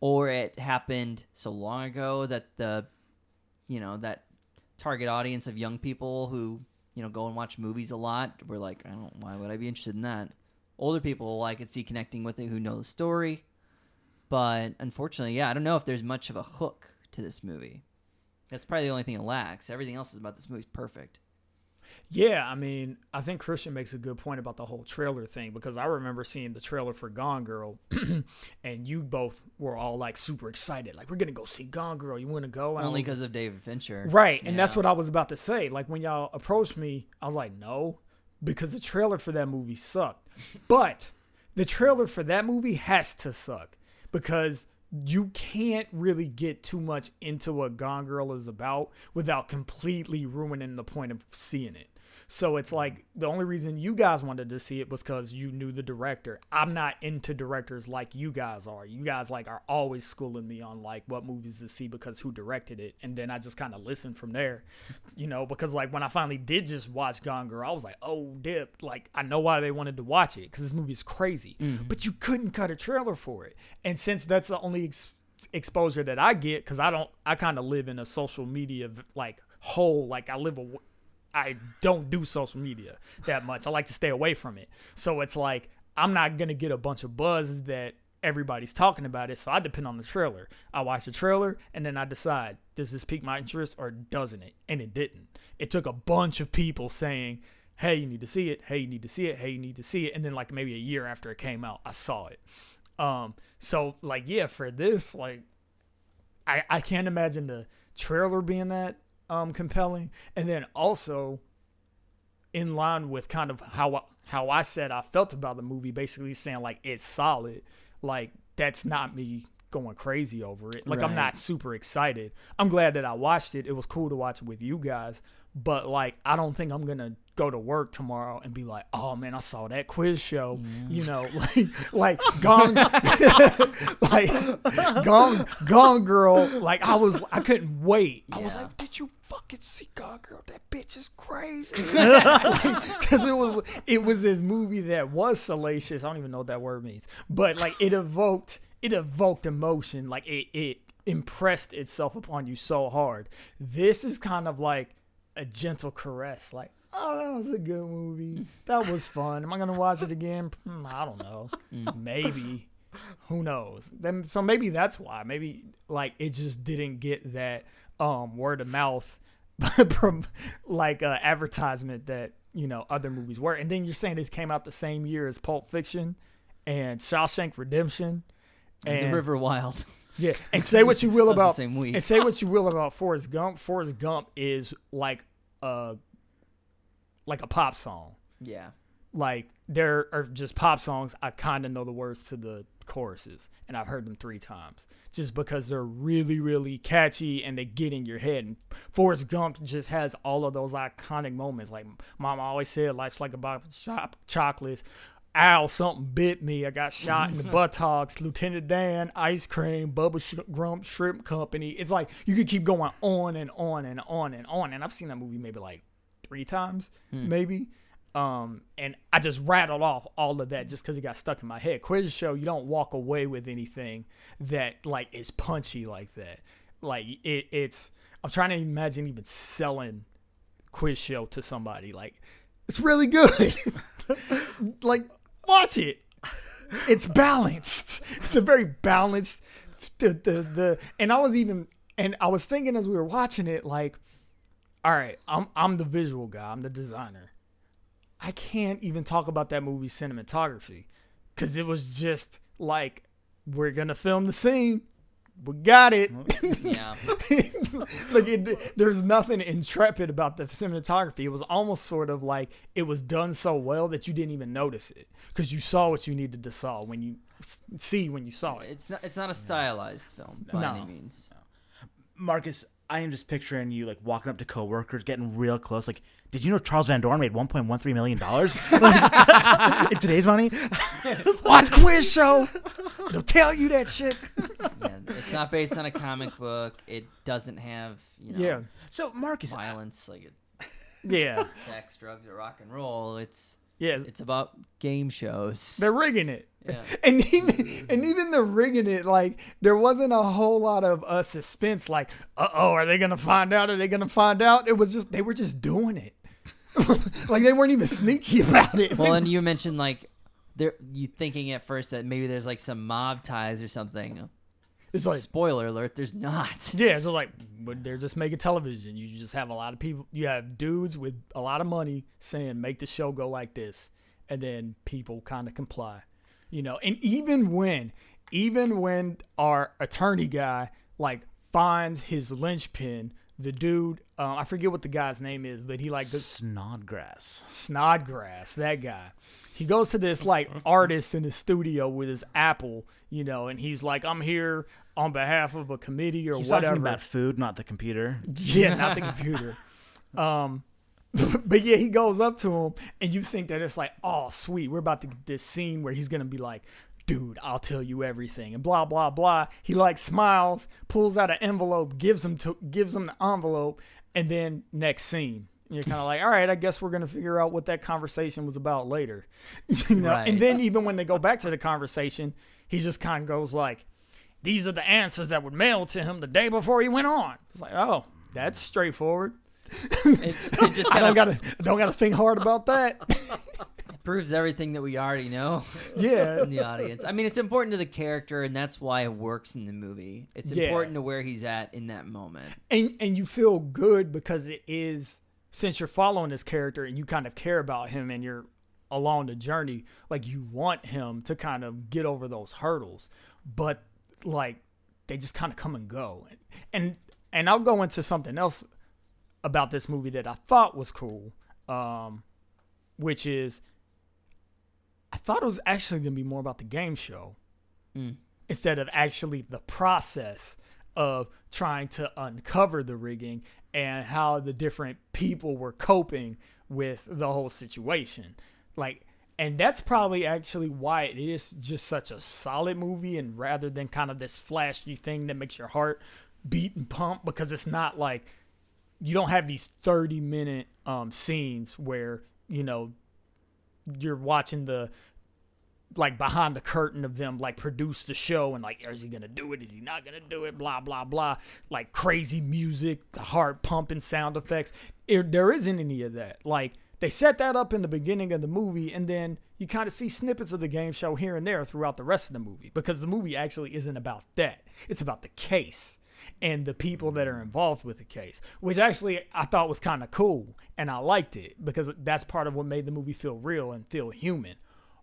or it happened so long ago that the, you know, that target audience of young people who you know go and watch movies a lot were like, I don't, why would I be interested in that? Older people I could see connecting with it who know the story. But unfortunately, yeah, I don't know if there's much of a hook to this movie. That's probably the only thing it lacks. Everything else is about this movie's perfect. Yeah, I mean, I think Christian makes a good point about the whole trailer thing because I remember seeing the trailer for Gone Girl, (clears throat) and you both were all like super excited, like we're gonna go see Gone Girl. You want to go? And Only because of David Fincher. Right, and that's what I was about to say. Like when y'all approached me, I was like, no, because the trailer for that movie sucked. but the trailer for that movie has to suck because you can't really get too much into what Gone Girl is about without completely ruining the point of seeing it. So it's like the only reason you guys wanted to see it was because you knew the director. I'm not into directors like you guys are. You guys like are always schooling me on like what movies to see because who directed it, and then I just kind of listen from there, you know. Because like when I finally did just watch Gone Girl, I was like, oh dip, like I know why they wanted to watch it because this movie is crazy, mm-hmm. but you couldn't cut a trailer for it, and since that's the only ex- exposure that I get, because I don't, I kind of live in a social media like hole, like I live a I don't do social media that much. I like to stay away from it. So it's like I'm not gonna get a bunch of buzz that everybody's talking about it. So I depend on the trailer. I watch the trailer and then I decide does this pique my interest or doesn't it? And it didn't. It took a bunch of people saying, "Hey, you need to see it. Hey, you need to see it. Hey, you need to see it." And then like maybe a year after it came out, I saw it. Um, so like yeah, for this like I, I can't imagine the trailer being that um, compelling. And then also, in line with kind of how I, how I said I felt about the movie, basically saying like it's solid. Like that's not me going crazy over it. Like I'm not super excited. I'm glad that I watched it. It was cool to watch it with you guys. But like I don't think I'm gonna go to work tomorrow and be like, oh man, I saw that quiz show. You know, (laughs) like like gone (laughs) like gone gone girl. Like I was I couldn't wait. I was like, did you fucking see Gone Girl? That bitch is crazy. (laughs) Because it was it was this movie that was salacious. I don't even know what that word means, but like it evoked it evoked emotion. Like it it impressed itself upon you so hard. This is kind of like a gentle caress. Like oh, that was a good movie. That was fun. Am I gonna watch it again? Hmm, I don't know. Maybe. Who knows? Then so maybe that's why. Maybe like it just didn't get that um word of mouth (laughs) from like uh, advertisement that you know other movies were. And then you're saying this came out the same year as Pulp Fiction and Shawshank Redemption. And the River Wild. Yeah, (laughs) and say what you will about same week. and say what you will about Forrest Gump. Forrest Gump is like a like a pop song. yeah. Like there are just pop songs. I kind of know the words to the choruses, and I've heard them three times just because they're really, really catchy and they get in your head. And Forrest Gump just has all of those iconic moments. Like Mama always said, "Life's like a box of chocolates." Ow, something bit me. I got (laughs) shot in the buttocks. Lieutenant Dan, ice cream, Bubba Sh- Grump Shrimp Company. It's like you could keep going on and on and on and on. And I've seen that movie maybe like three times, maybe. Um, and I just rattled off all of that just because it got stuck in my head. Quiz show, you don't walk away with anything that like is punchy like that. Like it, it's. I'm trying to imagine even selling quiz show to somebody. Like it's really good. (laughs) like watch it. (laughs) It's balanced. It's a very balanced. The, the the and I was even and I was thinking as we were watching it, like, all right, I'm I'm the visual guy. I'm the designer. I can't even talk about that movie's cinematography because it was just like we're gonna film the scene. We got it. Yeah. (laughs) like it, there's nothing intrepid about the cinematography. It was almost sort of like it was done so well that you didn't even notice it because you saw what you needed to saw when you see when you saw it. It's not. It's not a stylized film by No. any means. Marcus, I am just picturing you like walking up to coworkers, getting real close. Like, did you know Charles Van Doren made 1.13 million dollars (laughs) in today's money? (laughs) Watch quiz show. They'll tell you that shit. Yeah, it's not based on a comic book. It doesn't have you know Yeah, So Marcus, violence like it- (laughs) yeah, sex, drugs, or rock and roll. It's yeah. it's about game shows. They're rigging it. Yeah. And even and even the rigging it, like there wasn't a whole lot of uh, suspense. Like, uh oh, are they gonna find out? Are they gonna find out? It was just they were just doing it. (laughs) like they weren't even sneaky about it. well, and (laughs) you mentioned like there you thinking at first that maybe there's like some mob ties or something. it's like Spoiler alert: there's not. (laughs) Yeah, so like, but they're just making television. You just have a lot of people. You have dudes with a lot of money saying, "Make the show go like this," and then people kind of comply. You know, and even when, even when our attorney guy like finds his linchpin, the dude, uh, I forget what the guy's name is, but he like goes, Snodgrass. Snodgrass, that guy. He goes to this like artist in the studio with his Apple, you know, and he's like, "I'm here on behalf of a committee or He's whatever." talking about food, not the computer. (laughs) Yeah, not the computer. Um, (laughs) but yeah, he goes up to him, and you think that it's like, oh, sweet, we're about to get this scene where he's gonna be like, dude, I'll tell you everything, and blah blah blah. He like smiles, pulls out an envelope, gives him to gives him the envelope, and then next scene. And you're kind of like, all right, I guess we're gonna figure out what that conversation was about later, (laughs) you know. Right. And then even when they go back to the conversation, he just kind of goes like, these are the answers that were mailed to him the day before he went on. It's like, oh, that's straightforward. (laughs) It, it just I kind don't of gotta, don't gotta think hard about that. (laughs) proves everything that we already know (laughs) yeah, in the audience. I mean, it's important to the character, and that's why it works in the movie. It's Yeah. important to where he's at in that moment. and and you feel good because it is since you're following this character and you kind of care about him and you're along the journey, like you want him to kind of get over those hurdles, but like they just kind of come and go. And and and I'll go into something else about this movie that I thought was cool, um, which is I thought it was actually gonna be more about the game show Mm. instead of actually the process of trying to uncover the rigging and how the different people were coping with the whole situation. Like, and that's probably actually why it is just such a solid movie, and rather than kind of this flashy thing that makes your heart beat and pump, because it's not like you don't have these 30 minute um, scenes where, you know, you're watching the like behind the curtain of them like produce the show and like is he gonna do it? Is he not gonna do it? Blah blah blah. Like crazy music the heart pumping sound effects. It- there isn't any of that. Like they set that up in the beginning of the movie and then you kind of see snippets of the game show here and there throughout the rest of the movie because the movie actually isn't about that. It's about the case and the people that are involved with the case, which actually I thought was kind of cool and I liked it because that's part of what made the movie feel real and feel human.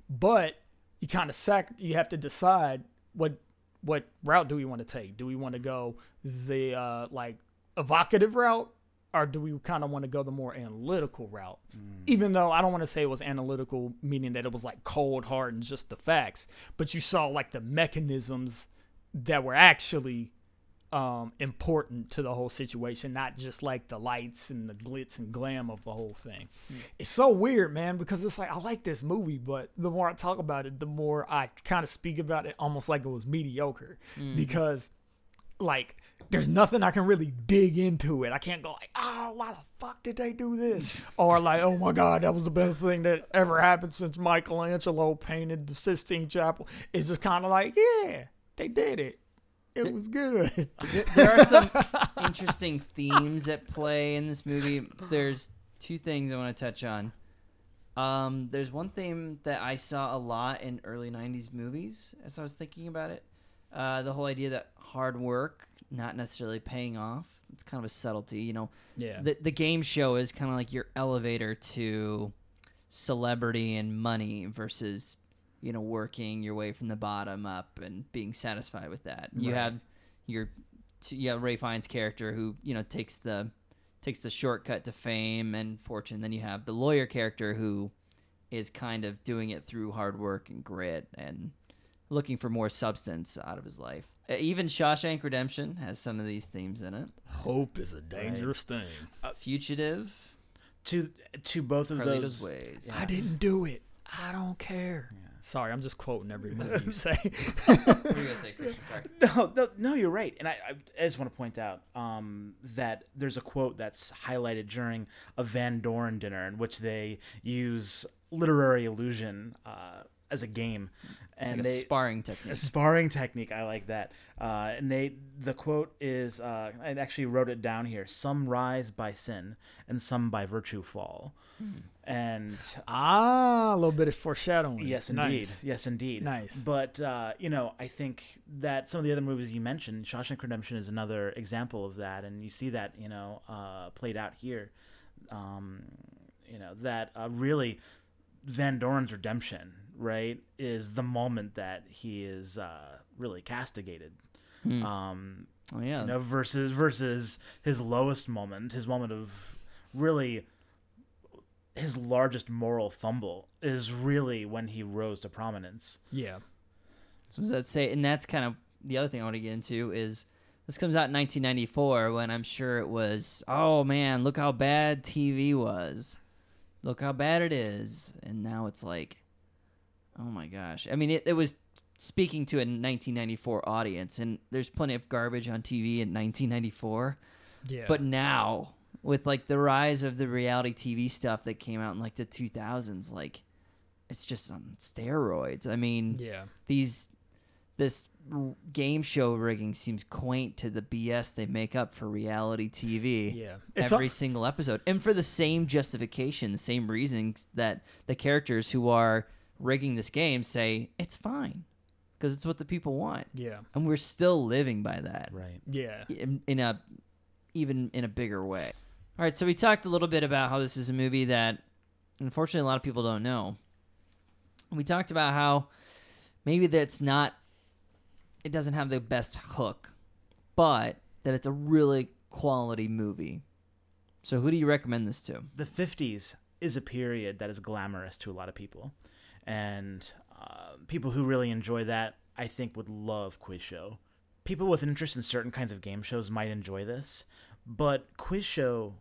But you kind of sac you have to decide what what route do we want to take? Do we want to go the uh, like evocative route or do we kind of want to go the more analytical route? Even though I don't want to say it was analytical, meaning that it was like cold hard and just the facts, but you saw like the mechanisms that were actually um, important to the whole situation, not just like the lights and the glitz and glam of the whole thing. It's so weird, man, because it's like I like this movie, but the more I talk about it, the more I kind of speak about it almost like it was mediocre because like there's nothing I can really dig into it. I can't go like, oh, why the fuck did they do this? (laughs) or like, oh my god, that was the best thing that ever happened since Michelangelo painted the Sistine Chapel. It's just kind of like, yeah, they did it. It was good. there are some (laughs) interesting themes at play in this movie. There's two things I want to touch on. Um, there's one theme that I saw a lot in early '90s movies as I was thinking about it. Uh, the whole idea that hard work not necessarily paying off. It's kind of a subtlety, you know. Yeah. The the game show is kind of like your elevator to celebrity and money versus you know working your way from the bottom up and being satisfied with that. You Right. have your you have Ralph Fiennes' character who you know takes the takes the shortcut to fame and fortune. Then you have the lawyer character who is kind of doing it through hard work and grit and looking for more substance out of his life. Uh, Even Shawshank Redemption has some of these themes in it. Hope is a dangerous thing. A Fugitive, To to both of Carlito's those. Ways. I didn't do it. I don't care. Sorry, I'm just quoting every (laughs) movie you say. What you gonna say, Christian? (laughs) Sorry. No, no, no, you're right. And I, I, I just want to point out um, that there's a quote that's highlighted during a Van Doren dinner in which they use literary illusion uh, as a game, and Like a they sparring a technique. sparring technique. I like that. Uh, and they the quote is uh, I actually wrote it down here: "Some rise by sin, and some by virtue fall." And ah, a little bit of foreshadowing. Yes, Nice. indeed. Yes, indeed. Nice. But uh, you know, I think that some of the other movies you mentioned, Shawshank Redemption is another example of that, and you see that you know uh, played out here. Um, you know that uh, really Van Doren's redemption, right, is the moment that he is uh, really castigated. Um, Oh yeah. you know, versus versus his lowest moment, his moment of really his largest moral fumble is really when he rose to prominence. Yeah. So does that say? And that's kind of the other thing I want to get into is this comes out in 1994 when I'm sure it was, oh man, look how bad TV was. Look how bad it is. And now it's like, oh my gosh. I mean, it, it was speaking to a 1994 audience, and there's plenty of garbage on TV in 1994. Yeah. But now, with like the rise of the reality TV stuff that came out in like the 2000s, like it's just on steroids. I mean, yeah. these this game show rigging seems quaint to the BS they make up for reality TV. Yeah. Every single episode, and for the same justification, the same reasons that the characters who are rigging this game say it's fine because it's what the people want, Yeah. and we're still living by that Right. Yeah. in, in a even in a bigger way. All right, so we talked a little bit about how this is a movie that unfortunately a lot of people don't know. We talked about how maybe that's not it doesn't have the best hook, but that it's a really quality movie. So who do you recommend this to? The 50s is a period that is glamorous to a lot of people. And uh, people who really enjoy that, I think, would love Quiz Show. People with interest in certain kinds of game shows might enjoy this, but Quiz Show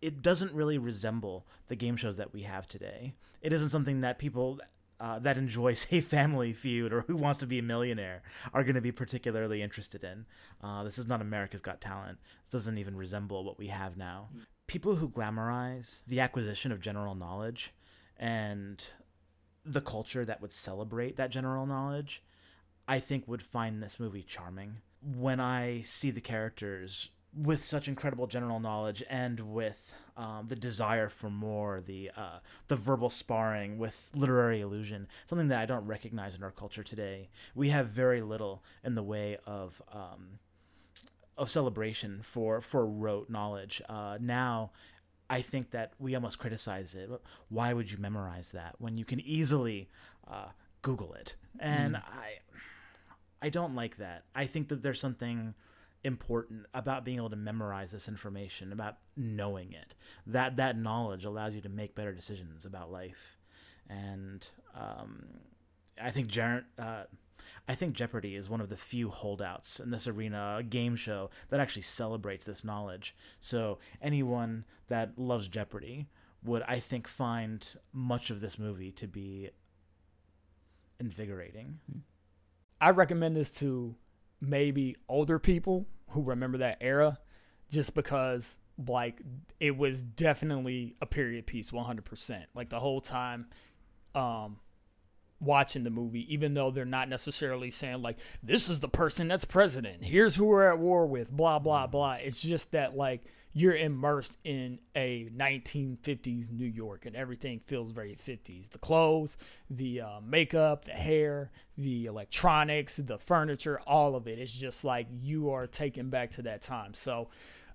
it doesn't really resemble the game shows that we have today. It isn't something that people uh, that enjoy, (laughs) say, Family Feud or Who Wants to Be a Millionaire are going to be particularly interested in. Uh, this is not America's Got Talent. This doesn't even resemble what we have now. People who glamorize the acquisition of general knowledge and the culture that would celebrate that general knowledge, I think would find this movie charming. When I see the characters with such incredible general knowledge and with um, the desire for more, the uh, the verbal sparring with literary illusion, something that I don't recognize in our culture today. We have very little in the way of um, of celebration for for rote knowledge. Uh, now, I think that we almost criticize it. Why would you memorize that when you can easily uh, Google it? And I I don't like that. I think that there's something important about being able to memorize this information, about knowing it. That that knowledge allows you to make better decisions about life. And um, I think Jared, uh, I think Jeopardy is one of the few holdouts in this arena, game show that actually celebrates this knowledge. So anyone that loves Jeopardy would, I think, find much of this movie to be invigorating. I recommend this to maybe older people who remember that era just because like it was definitely a period piece 100% like the whole time um watching the movie even though they're not necessarily saying like this is the person that's president here's who we're at war with blah blah blah it's just that like you're immersed in a 1950s New York and everything feels very 50s. The clothes, the uh, makeup, the hair, the electronics, the furniture, all of it. It's just like you are taken back to that time. So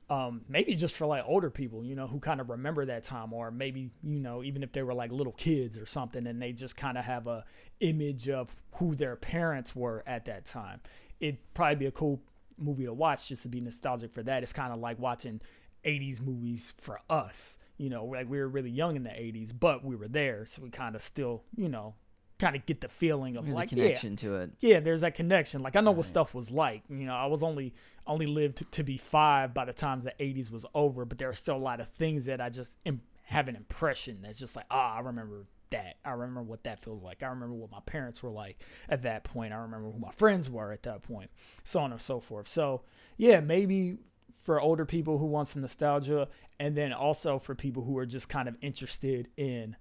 um, maybe just for like older people, you know, who kind of remember that time, or maybe you know, even if they were like little kids or something, and they just kind of have a image of who their parents were at that time. It'd probably be a cool movie to watch just to be nostalgic for that. It's kind of like watching 80s movies for us. You know, like we were really young in the 80s, but we were there, so we kind of still, you know, kind of get the feeling of Really like connection yeah, to it. yeah, there's that connection. Like I know what stuff was like. You know, I was only only lived to be five by the time the '80s was over, but there are still a lot of things that I just Im- have an impression that's just like, ah, I remember that. I remember what that feels like. I remember what my parents were like at that point. I remember who my friends were at that point, so on and so forth. So yeah, maybe for older people who want some nostalgia, and then also for people who are just kind of interested in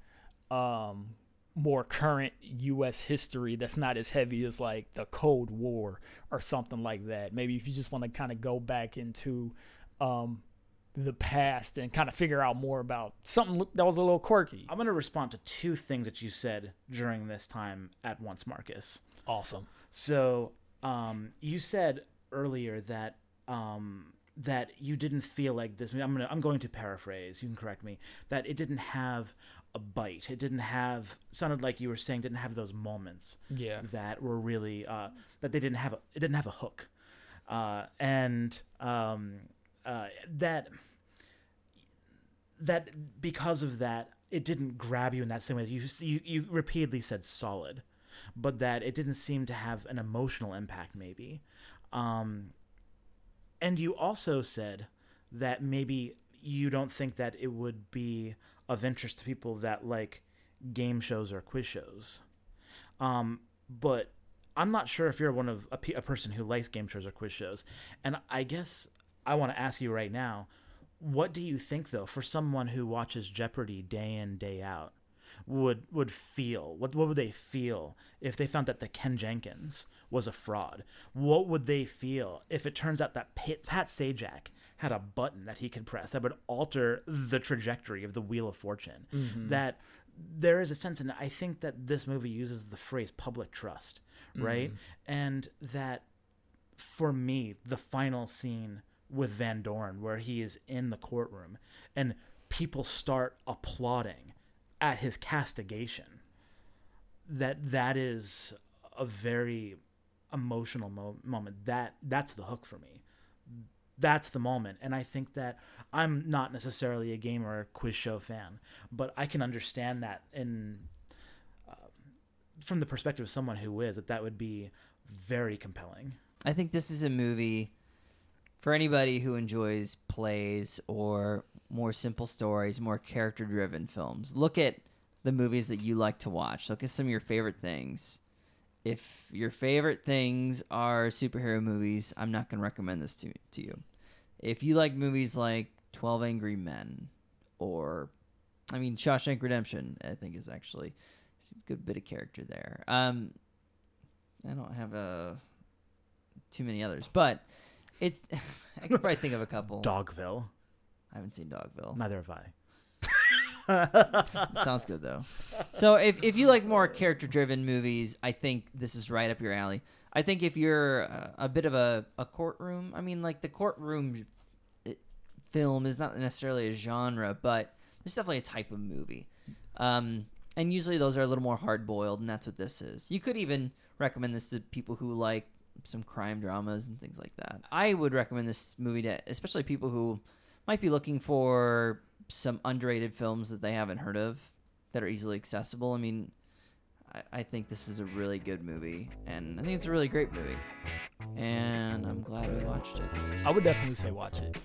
um, more current U.S. history that's not as heavy as like the Cold War or something like that. Maybe if you just want to kind of go back into um, the past and kind of figure out more about something that was a little quirky. I'm going to respond to two things that you said during this time at once, Marcus. Awesome. So, um, you said earlier that um, that you didn't feel like this. I'm gonna I'm going to paraphrase. You can correct me. That it didn't have a bite. It didn't have sounded like you were saying didn't have those moments Yeah. that were really uh, that they didn't have. A, it didn't have a hook, uh, and um, uh, that that because of that it didn't grab you in that same way. You you, you repeatedly said solid, but that it didn't seem to have an emotional impact. Maybe, um, and you also said that maybe you don't think that it would be of interest to people that like game shows or quiz shows. Um, but I'm not sure if you're one of a, a person who likes game shows or quiz shows. And I guess I want to ask you right now, what do you think though for someone who watches Jeopardy day in day out would would feel? What what would they feel if they found that the Ken Jennings was a fraud? What would they feel if it turns out that Pat, Pat Sajak had a button that he could press that would alter the trajectory of the Wheel of Fortune? Mm-hmm. That there is a sense, and I think that this movie uses the phrase public trust, right? Mm-hmm. And that for me, the final scene with Van Doren, where he is in the courtroom and people start applauding at his castigation, that that is a very emotional mo- moment. That that's the hook for me. That's the moment, and I think that I'm not necessarily a game or a quiz show fan, but I can understand that in uh, from the perspective of someone who is that that would be very compelling. I think this is a movie for anybody who enjoys plays or more simple stories, more character driven films. Look at the movies that you like to watch. Look at some of your favorite things. If your favorite things are superhero movies, I'm not going to recommend this to, to you. If you like movies like 12 Angry Men or, I mean, Shawshank Redemption, I think is actually a good bit of character there. Um, I don't have a too many others, but it (laughs) I could probably think of a couple. Dogville. I haven't seen Dogville. Neither have I. Sounds good though. So if if you like more character driven movies, I think this is right up your alley. I think if you're uh, a bit of a, a courtroom, I mean like the courtroom film is not necessarily a genre, but there's definitely a type of movie. Um, and usually those are a little more hard boiled, and that's what this is. You could even recommend this to people who like some crime dramas and things like that. I would recommend this movie to especially people who might be looking for some underrated films that they haven't heard of that are easily accessible. I mean, I, I think this is a really good movie, and I think it's a really great movie. And I'm glad we watched it. I would definitely say watch it.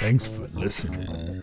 Thanks for listening.